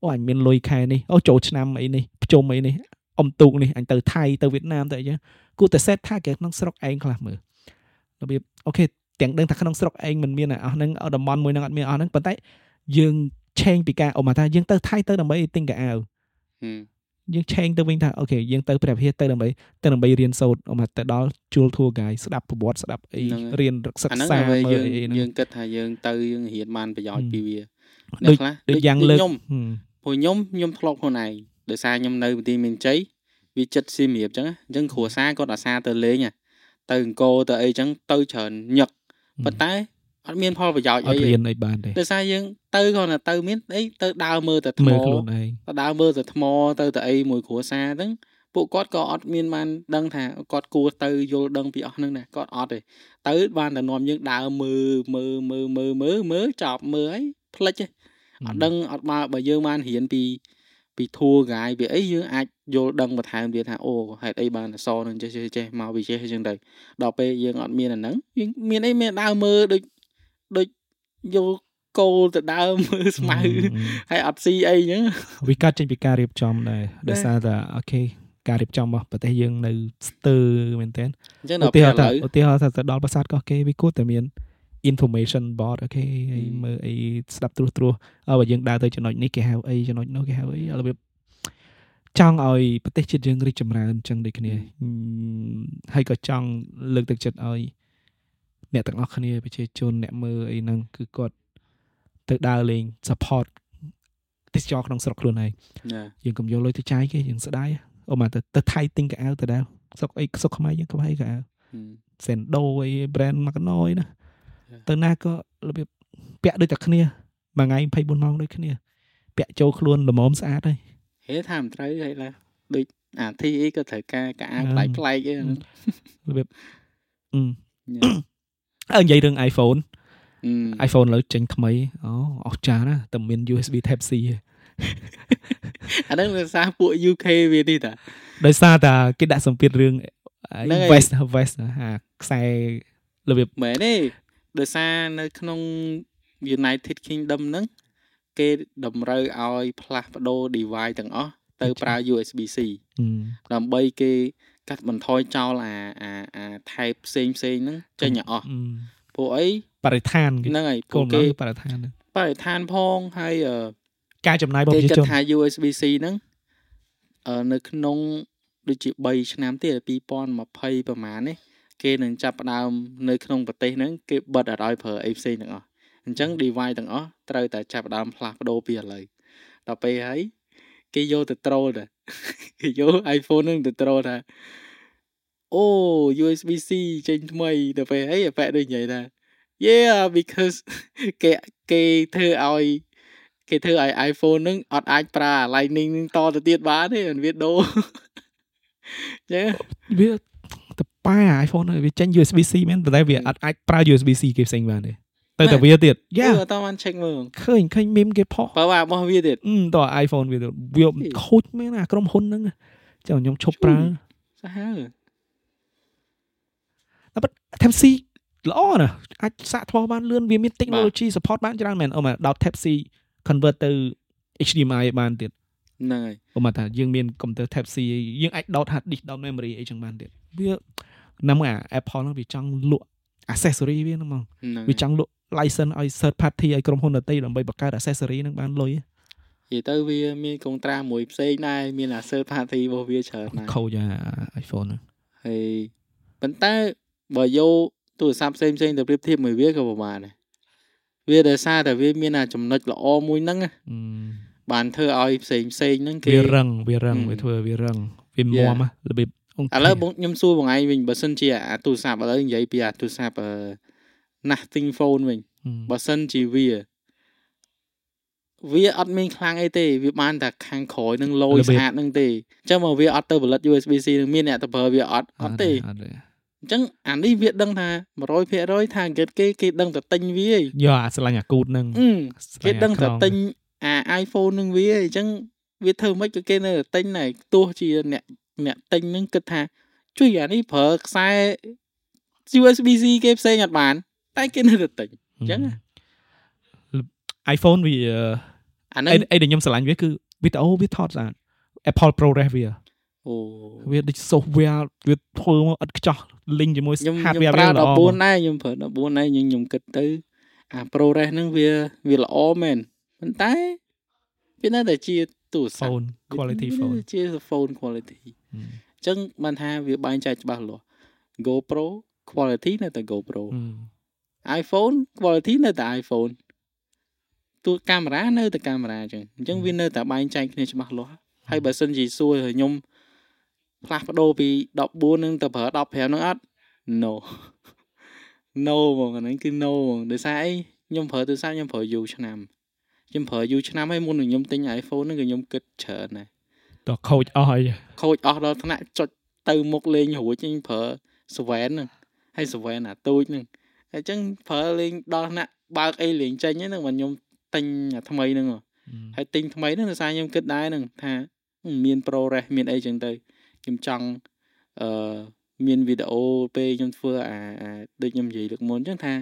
អូអញមានលុយខែនេះអូចូលឆ្នាំអីនេះភ្ជុំអីនេះអ៊ំទូកនេះអញទៅថៃទៅវៀតណាមទៅអីចឹងគួរតែ set target ក្នុងស្រុកឯងខ្លះមើលរបៀបអូខេទាំងដឹងថាក្នុងស្រុកឯងមិនមានអស់ហ្នឹងតំបន់មួយហ្នឹងអត់មានអស់ហ្នឹងប៉ុន្តែយើងឆេងពីការអមថាយើងទៅថៃទៅដើម្បីទិញកៅអៅ យើងឆេងទៅវិញថាអូខេយើងទៅព្រះវិហារទៅដើម្បីទៅដើម្បីរៀនសូត្រអមថាទៅដល់ជួល tour guide ស្ដាប់ប្រវត្តិស្ដាប់អីរៀនសិអាហ្នឹងក្សាអ្វីមើយើលងអីហ្នឹងយើងគិតថាយើងទៅយើងរៀនបានប្រយោជន៍ពីវាដូចខ្លះដូចយ៉ាងលើកខ្ញុំហឹមព្រោះខ្ញុំខ្ញុំធ្លាប់ខ្លួនឯងដោយសារខ្ញុំនៅមន្ទីរមានជ័យវាចិត្តសៀមរាបអញ្ចឹងណាអញ្ចឹងគ្រួសារគាត់អាសាទៅលេងហ่ะទៅអង្គរទៅអីអញ្ចឹងទៅច្រើនញឹកប៉ុន្តែ អត់មានផលប្រយោជន៍អអីត់ទេរៀនអីបានទេដោយសារយើងទៅគ្រាន់តែទៅមានអីទៅដើរមើលតែថ្មមើលខ្លួនឯងទៅដើរមើលតែថ្មទៅតែអីមួយគ្រួសារហ្នឹងពួកគាត់ក៏អត់មានបានដឹងថាគាត់គួរទៅយល់ដឹងពីអស់ហ្នឹងដែរគាត់អត់ទេទៅបានតែនាំយើងដើរមើលមើលមើលមើលមើលមើលចប់មើលហើយផ្លិចទេអត់ដឹងអត់មកបើយើងបានរៀនពីពី tour guide ពីអីយើងអាចយល់ដឹងបន្ថែមទៀតថាអូហេតុអីបានអសរនឹងចេះចេះចេះមកវាចេះអញ្ចឹងទៅដល់ពេលយើងអត់មានអាហ្នឹងយើងមានអីមានដើរមើលដូច ដូចយកគោលទៅដើរមើលស្មៅហើយអត់ស៊ីអីអញ្ចឹងវាកាត់ចេញពីការរៀបចំដែរដោយសារតែអូខេការរៀបចំរបស់ប្រទេសយើងនៅស្ទើរមែនតើអញ្ចឹងឧដល់ទាពេលហរណ៍ឥថាឡូវឧទាហរណ៍ថាទៅដល់ប្រាសាទកោះកេរវាគួរតែមាន information board អូខេហើយហឹមមើលអីស្ដាប់ត្រួសត្រាសអើបើយើងដើរទៅចំណុចនេះគេហៅអីចំណុចនោះគេហៅអីរបៀបចង់ឲ្យប្រទេសជាតិយើងរីកចម្រើនអញ្ចឹងដូចគ្នាហឹមហឹមហើយក៏ចង់លើកទឹកចិត្តឲ្យ អ្នកទាំងអស់គ្នាប្រជាជនអ្នកមើលអីហ្នឹងគឺគាត់ទៅដើរលេង support ទេសចរក្នុងស្រុកខ្លួនឯងណាយើងកុំយកលុយទៅចាយគេយើងស្ដាយអូមកទៅទៅថៃទិញកៅអៅទៅដែរស្រុកអីស្រុកខ្មែរយើងក៏ហើយកៅអៅហឹមសេនដូអី brand មកកណយណាចា៎ទៅណាក៏របៀបពាក់ដូចតែគ្នាមួយថ្ងៃ24ម៉ោងដូចគ្នាពាក់ចូលខ្លួនល្មមស្អាតហើយហេថាមិនត្រូវហេឡាដូចអាធីអីក៏ត្រូវការកាអាអឺប្លែកប្លែកៗអីហ្នឹងរបៀបអឺញ៉ា អើនិយាយរឿង iPhone អឺ iPhone ឥឡូវចេញថ្មីអូអស្ចារ្យណាស់តែមាន USB Type C ទេអាហ្នឹងវាសារពួក UK វានេះតាដោយសារតែគេដាក់សម្ពាធរឿងហ្នឹងហើយ West West អាខ្សែរបៀបមែនទេដោយសារនៅក្នុង United Kingdom ហ្នឹងគេតម្រូវឲ្យផ្លាស់ប្ដូរ device ទាំងអស់ទៅប្រើ USB-C អឺដើម្បីគេ កាត់បន្ថយចោលអាអាអា type ផ្សេងផ្សេងហ្នឹងចេញឲ្យអស់អឺពួកអីបរិស្ថានគេហ្នឹងហើយគោពួកលបំណគេងគឺបរិស្ថានហ្នឹងបរិស្ថានផងហើយអឺការចំណាយរបស់គេប្រជាគិតជនថា USB-C ហ្នឹងអឺនៅក្នុងដូចជា3ឆ្នាំទៀត2020ប្រហែលនេះគេនឹងចាប់ផ្ដើមនៅក្នុងប្រទេសហ្នឹងគេបិទអត់ឲ្យប្រើអីផ្សេងទាំងអស់អញ្ចឹង device ទាំងអស់ត្រូវតែចាប់ផ្ដើមផ្លាស់ប្ដូរពីឥឡូវដល់ពេលហើយគេយកទៅត្រូលតាគេ យក iPhone ហ្នឹងទៅត្រូលថាអូ USB-C ចេញថ្មីដល់ពេលហើយអាប៉ែដូចនិយាយថា yeah because គេគេធ្វើឲ្យគេធ្វើឲ្យ iPhone ហ្នឹងអត់អាចប្រើអា Lightning ហ្នឹងតទៅទៀតបានទេមិនវាដូរចឹងវាទៅប៉ែ iPhone ហើយវាចេញ USB-C មែនប៉ុន្តែវាអត់អាចប្រើ USB-C គេផ្សេងបានទេ ទៅតែវាទៀតយ៉ាអឺអត់តបាន check មើលឃើញឃើញមីមគេផុសបើว่าរបស់វាទៀតអឺតើ iPhone វាទៅវាខូចមែនអាក្រុមហ៊ុនហ្នឹងចាំខ្ញុំឈប់ប្រើសាហាវតែប៉ុត Type C ល្អណាស់អាចសាកថ្មបានលឿនវាមាន technology support បានច្រើនមែនអូមកដល់ Type C convert ទៅ HDMI បានទៀតហ្នឹងហើយអូមកថាយើងមានកុំព្យូទ័រ Type C យើងអាចដោត hard disk ដោត memory អីចឹងបានទៀតវាណាំអា Apple ហ្នឹងវាចង់លក់ accessory វាហ្នឹងហ្មងហ្នឹងវាចង់លក់ license ឲ្យ third party ឲ្យក្រុមហ៊ុនដទៃដើម្បីបង្កើត accessory ហ្នឹងបានលុយនិយាយទៅវាមានកុងត្រាមួយផ្សេងដែរមានអា third party របស់វាច្រើនណាស់ខូចអា iPhone ហ្នឹងហើយប៉ុន្តែបើយកទូរស័ព្ទផ្សេងផ្សេងៗទៅប្រៀបធៀបមួយវាក៏ប្រហែលដែរវាដោយសារតែវាមានអាចំណុចល្អមួយហ្នឹងណាអឺបានធ្វើឲ្យផ្សេងផ្សេងៗហ្នឹងគេវារឹងវារឹងហឹមវាធ្វើវារឹងវា Yeah. មាំណារបៀបអង្គឥឡូវបងខ្ញុំសួរបងឯងវិញបើសិនជាអាទូរស័ព្ទឥឡូវនិយាយពីអាទូរស័ព្ទអឺ Nothing phone វិញបើសិនជាវាវាអត់មានខ្លាំងអីទេវាបានតែខាងក្រោយនឹងលយរបៀបស្អាតនឹងទេអញ្ចឹងមកវាអត់ទៅផលិត USB C នឹងមានអ្នកទៅប្រើវាអត់អត់ទេអត់ទេអញ្ចឹងអានេះវាដឹងថា100%ថាគេគេគេដឹងតែទិញវាឯងយកអាស្រឡាញ់អាគូតហ្នឹងអឺស្រគេឡាញ់អាដឹងតែក្រងទិញអា iPhone នឹងវាឯងអញ្ចឹងវាធ្វើមិនក៏គេនៅតែទិញដែរទោះជាអ្នកអ្នកទិញនឹងគិតថាជួយអានេះប្រើខ្សែ USB C គេផ្សេងអត់បាន តែគេនៅតែទិញអញ្ចឹងណា iPhone វាអានឹងអីអីដែលខ្ញុំស្រឡាញ់វាគឺវីដេអូវាថតស្អាត Apple ProRes វាអូវាដូច software វាធ្វើមកឥតខ្ចោះ link ជាមួយខ្ញុំខ្ញុំ hardware ប្រើវាល្អ14ដែរខ្ញុំប្រើ14ដែរខ្ញុំខ្ញុំគិតទៅអា ProRes ហ្នឹងវាវាល្អមែនប៉ុន្តែវានៅតែជាទូរស័ព្ទ phone quality វានៅ phone តែជា phone quality ហឹមអញ្ចឹងបានថាវាបែងចែកច្បាស់លាស់ GoPro quality នៅតែ GoPro ហឹម iPhone quality នៅតែ iPhone ទូកាមេរ៉ានៅតែកាមេរ៉ាអញ្ចឹងអញ្ចឹងវានៅតែបែងចែកគ្នាច្បាស់លាស់ហើយបើសិនជាសួរឲ្យខ្ញុំផ្លាស់ប្ដូរពី14នឹងទៅប្រើ15ហ្នឹងអត់ no no ហ្មងអាហ្នឹងគឺ no ហ្មងដោយសារអីខ្ញុំប្រើទូរស័ព្ទខ្ញុំប្រើយូរឆ្នាំខ្ញុំប្រើយូរឆ្នាំហើយមុននឹងខ្ញុំទិញ iPhone ហ្នឹងក៏ខ្ញុំគិតច្រើនដែរតោះខូចអស់ហើយខូចអស់ដល់ថ្នាក់ចុចទៅមុខលេងរួចខ្ញុំប្រើស្វែនហ្នឹងហើយស្វែនអាទូចហ្នឹងហើយ អញ្ចឹងប្រើលេងដល់ថ្នាក់បើកអីលេងចេញហ្នឹងបើខ្ញុំទិញអាថ្មីហ្នឹងហ៎ហើយទិញថ្មីហ្នឹងដោយសារខ្ញុំគិតដែរហ្នឹងថាអឺមាន ProRes មានអីចឹងទៅខ្ញុំចង់អឺមានវីដេអូពេលខ្ញុំធ្វើអាអាដូចខ្ញុំនិយាយលើកមុនអញ្ចឹងថា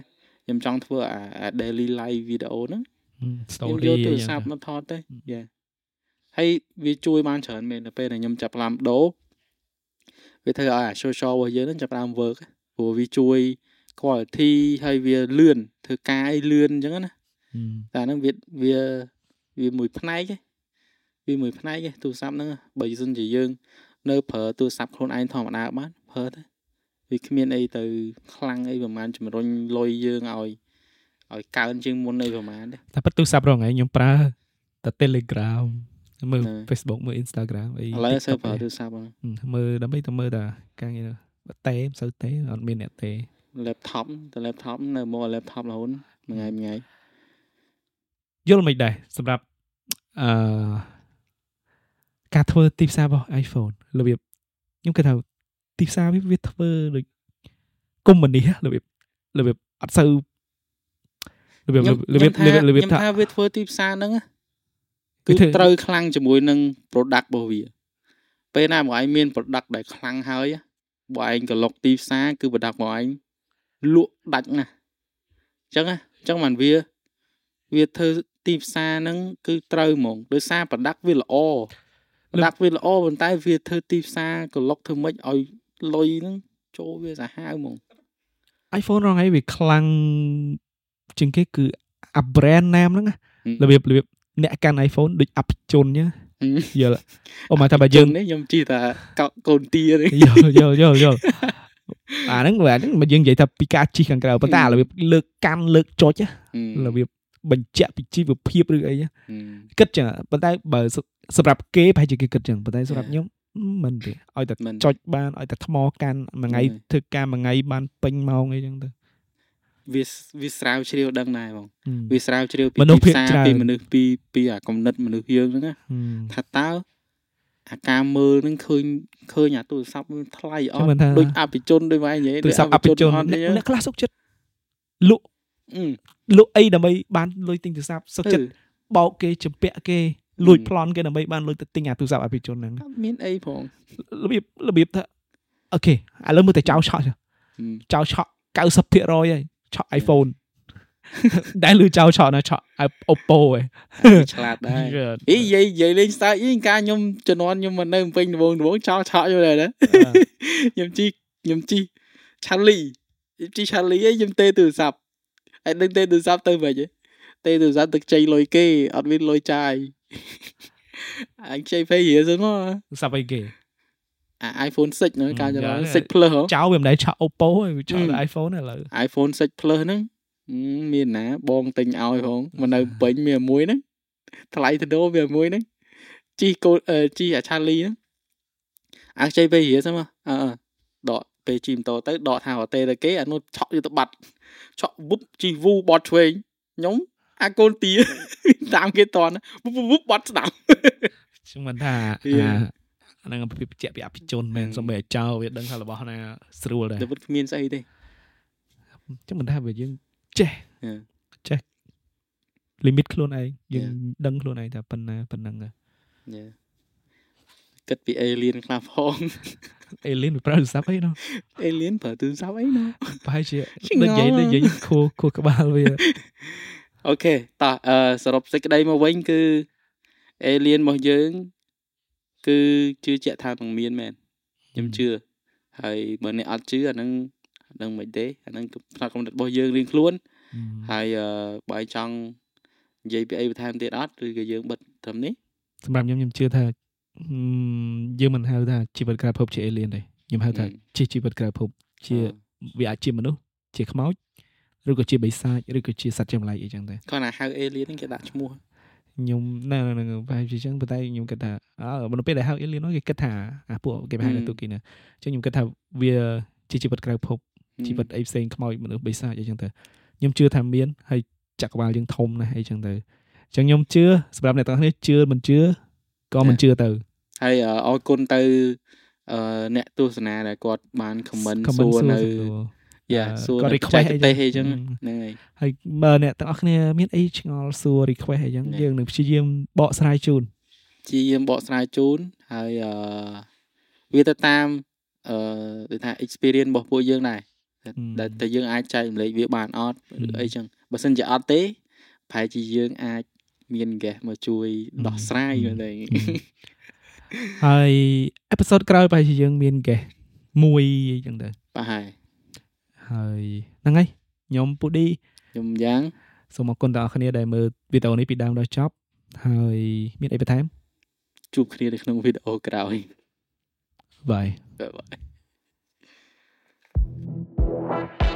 ខ្ញុំចង់ធ្វើអាអា daily live វីដេអូហ្នឹងខ្ញុំ story យកទូរអីស័ចឹព្ទងមកថតទៅយ៉ាហើយវាជួយបានច្រើនមែននៅពេលដែលខ្ញុំចាប់ផ្ដើមដូរវាធ្វើឲ្យអា social របស់យើងហ្នឹងចាប់ផ្ដើម work ព្រោះវាជួយ quality ហើយវាលឿនធ្វើការឲ្យលឿនអញ្ចឹងណាហឹមតែហ្នឹងវាវាវាមួយផ្នែកឯងវាមួយផ្នែកឯងទូរស័ព្ទហ្នឹងបើមិនជាយើង នៅប្រើទូរស័ព្ទខ្លួនឯងធម្មតាបានប្រើទៅវាគ្មានអីទៅខ្លាំងអីប្រហែលជំរុញលុយយើងឲ្យឲ្យកើនជាងមុនអីប្រហែលទេតែប៉ិតទូរស័ព្ទរងថ្ងៃខ្ញុំប្រើតែ Telegram មើលហ្នឹង Facebook មើល Instagram អីឥឡូវសើ TikTok ប្រើអីទូរស័ព្ទហ្នឹងហឹមមើលដើម្បីទៅមើលតាការងារបើតេមិនសូវតេអត់មានអ្នកតេ laptop ទៅ laptop នៅមក laptop រហូតមួយថ្ងៃមួយថ្ងៃយល់មិនដែរសម្រាប់អឺការធ្វើទីផ្សាររបស់ iPhone របៀបខ្ញុំគិតថាទីផ្សារវាវាធ្វើដូចកុំមុនីរបៀបរបៀបអត់សូវរបៀបរបៀបរបៀបរបៀបខ្ញុំថាថាវាធ្វើទីផ្សារហ្នឹងណាវាគឺធ្វើត្រូវខ្លាំងជាមួយនឹង product របស់វាពេលណាបងឯងមាន product ដែលខ្លាំងហើយណាបងឯងក៏លុកទីផ្សារគឺ product បងឯង លក់ដាច់ណាស់អញ្ចឹងណាអញ្ចឹងបានវាវាធ្វើទីផ្សារហ្នឹងគឺត្រូវហ្មងដោយសារ product វាល្អ product វាល្អប៉ុន្តែវាធ្វើទីផ្សារក៏លុកធ្វើម៉េចឲ្យលុយហ្នឹងចូលវាសាហាវហ្មង iPhone រងថ្ងៃវាខ្លាំងជាងគេគឺអា brand name ហ្នឹងណារបៀបរបៀបអ្នកកាន់ iPhone ដូចអភិជនចឹងយល់អូមកថាបើយើងនេះខ្ញុំជិះថាកោកូនទានេះយល់យល់យល់យល់ អាហ្នឹងវាហ្នឹងបើយើងនិយាយថាពីការជិះខាងក្រៅប៉ុន្តែអារបៀបលើកកាន់លើកចុចណារបៀបបញ្ជាក់ពីជីវភាពឬអីណាគិតចឹងប៉ុន្តែបើសម្រាប់គេប្រហែលជាគេគិតចឹងប៉ុន្តែសម្រាប់ខ្ញុំមិនទេឲ្យតែមិនចុចបានឲ្យតែថ្មកាន់មួយថ្ងៃហ្នឹងហើយធ្វើការមួយថ្ងៃបានពេញម៉ោងអីចឹងទៅវាវាស្រាវជ្រាវដឹងដែរបងហឹមវាស្រាវជ្រាវពីមនុស្សទីភាគផ្សារច្រើនពីមនុស្សពីពីអាកំណត់មនុស្សយើងហ្នឹងណាហឹមថាតើ អាការមើលហ្នឹងឃើញឃើញអាទូរស័ព្ទវាថ្លៃអខ្ញុំត់មិនថាដូចអភិជនដូចម៉ែនិយាយទូរស័ព្ទអភិជនអត់ទេអ្នកអ្នកខ្លះសុខចិត្តលក់អឺលក់អីដើម្បីបានលុយទិញទូរស័ព្ទសុខចិត្តបោកគេចម្ពាក់គេលួចប្លន់គេដើម្បីបានលុយទៅទិញអាទូរស័ព្ទអភិជនហ្នឹងអត់មានអីផងរបៀបរបៀបថាអូខេឥឡូវមើលតែចៅឆក់ចុះហឹមចៅឆក់90%ហើយឆក់ iPhone ដែលលឺចោលឆក់ណាឆក់ Oppo ឯងឆ្លាតដែរអីនិយាយនិយាយលេងស្ទើអីការខ្ញុំជំនាន់ខ្ញុំមកនៅពេញដំបងដំបងចោលឆក់យល់ដែរណាខ្ញុំជីខ្ញុំជីឆាលីខ្ញុំជីឆាលីឯងខ្ញុំទេទូរស័ព្ទហើយដឹងទេទូរស័ព្ទទៅវិញទេទូរស័ព្ទទឹកជ័យលុយគេអត់មានលុយចាយអញខ្ចីពេករៀលសិនមកទូរស័ព្ទអីគេអា iPhone 6ហ្នឹងការចម្រើន6 Plus ហ៎ចោលវាមិនដែរឆក់ Oppo ហើយវាឆក់តែ iPhone ឥឡូវ iPhone 6 Plus ហ្នឹង មានណាបងទិញឲ្យផងមកនៅពេញមានមួយហ្នឹងថ្លៃទៅដោមានមួយហ្នឹងជីកូជីអាឆាលីហ្នឹងអាចចេះពេលរៀលសិនមកអឺដកពេលជីម៉ូតូទៅដកថាហតេទៅគេអានោះឆក់យកទៅបាត់ឆក់វឹបជីវូបត់ឆ្វេងខ្ញុំអាកូនទាតាមគេតន់វឹបវឹបបាត់ស្ដាំខ្ញុំមិនថាអាហ្នឹងពីបច្ចៈពីអភិជនមែនសំបីឲ្យចោលវាដឹងថារបស់ណាស្រួលដែរតែវិតគ្មានស្អីទេខ្ញុំមិនថាវាយើង ចេះចេះ limit ខ្លួនឯងយើងដឹងខ្លួនឯងថាប៉ុណ្ណាប៉ុណ្ណឹងគិតពី alien ខ្លះផង alien វាប្រើទូរស័ព្ទអីណោះ alien ប្រើទូរស័ព្ទអីណោះប្រហែលជាដូចនិយាយដូចនិយាយខួរខួរក្បាលវាអូខេតោះអឺសរុបសេចក្តីមកវិញគឺ alien របស់យើង គឺជឿជាក់ថានឹងមានមែនខ្ញុំជឿហើយបើអ្នកអត់ជឿអាហ្នឹង នឹងមិនទេអាហ្នឹងផ្នែកកំណត់របស់យើងរៀងខ្លួនហើយបើចង់និយាយពីអីបន្ថែមទៀតអត់ឬក៏យើងបិទត្រឹមនេះសម្រាប់ខ្ញុំខ្ញុំជឿថាយើងមិនហៅថាជីវិតក្រៅភពជា alien ទេខ្ញុំហៅថាជាជីវិតក្រៅភពជាវាអាចជាមនុស្សជាខ្មោចឬក៏ជាបិសាចឬក៏ជាសត្វចម្លែកអីចឹងដែរគាត់ណាហៅ alien ហ្នឹងគេដាក់ឈ្មោះខ្ញុំនៅនឹងប្រហែលជាចឹងប៉ុន្តែខ្ញុំគិតថាអើនៅពេលដែលហៅ alien នោះគេគិតថាអាពួកគេប្រហែលទៅគេណាអញ្ចឹងខ្ញុំគិតថាវាជាជីវិតក្រៅភព ជីវិតអីផ្សេងខ្មោចមនុស្សបិសាចអីចឹងទៅខ្ញុំជឿថាមានហើយចក្រវាលយើងធំណាស់អីចឹងទៅអញ្ចឹងខ្ញុំជឿសម្រាប់អ្នកទាំងគ្នាជឿមិនជឿក៏មិនជឿទៅហើយអរគុណទៅអឺអ្នកទស្សនាដែលគាត់បាន comment សួរនៅយ៉ាសួរ request អីចឹងហ្នឹងហើយហើយបើអ្នកទាំងអស់គ្នាមានអីឆ្ងល់សួរ request អីចឹងយើងនឹងព្យាយាមបកស្រាយជូនព្យាយាមបកស្រាយជូនហើយអឺវាទៅតាមអឺដូចថា experience របស់ពួកយើងដែរ ដែលតែយើងអាចចែករំលែកវាបានអត់ឬអីចឹងបើសិនជាអត់ទេប្រហែលជាយើងអាចមាន guest មកជួយដោះស្រាយយល់ទេហើយអេពីសូតក្រោយប្រហែលជាយើងមាន guest មួយអីចឹងទៅប្រហែលហើយហ្នឹងហើយខ្ញុំពូឌីខ្ញុំយ៉ាងសូមអរគុណដល់អ្នកគ្នាដែលមើលវីដេអូនេះពីដើមដល់ចប់ហើយមានអីបន្ថែមជួបគ្នានៅក្នុងវីដេអូក្រោយបាយបាយ Bye.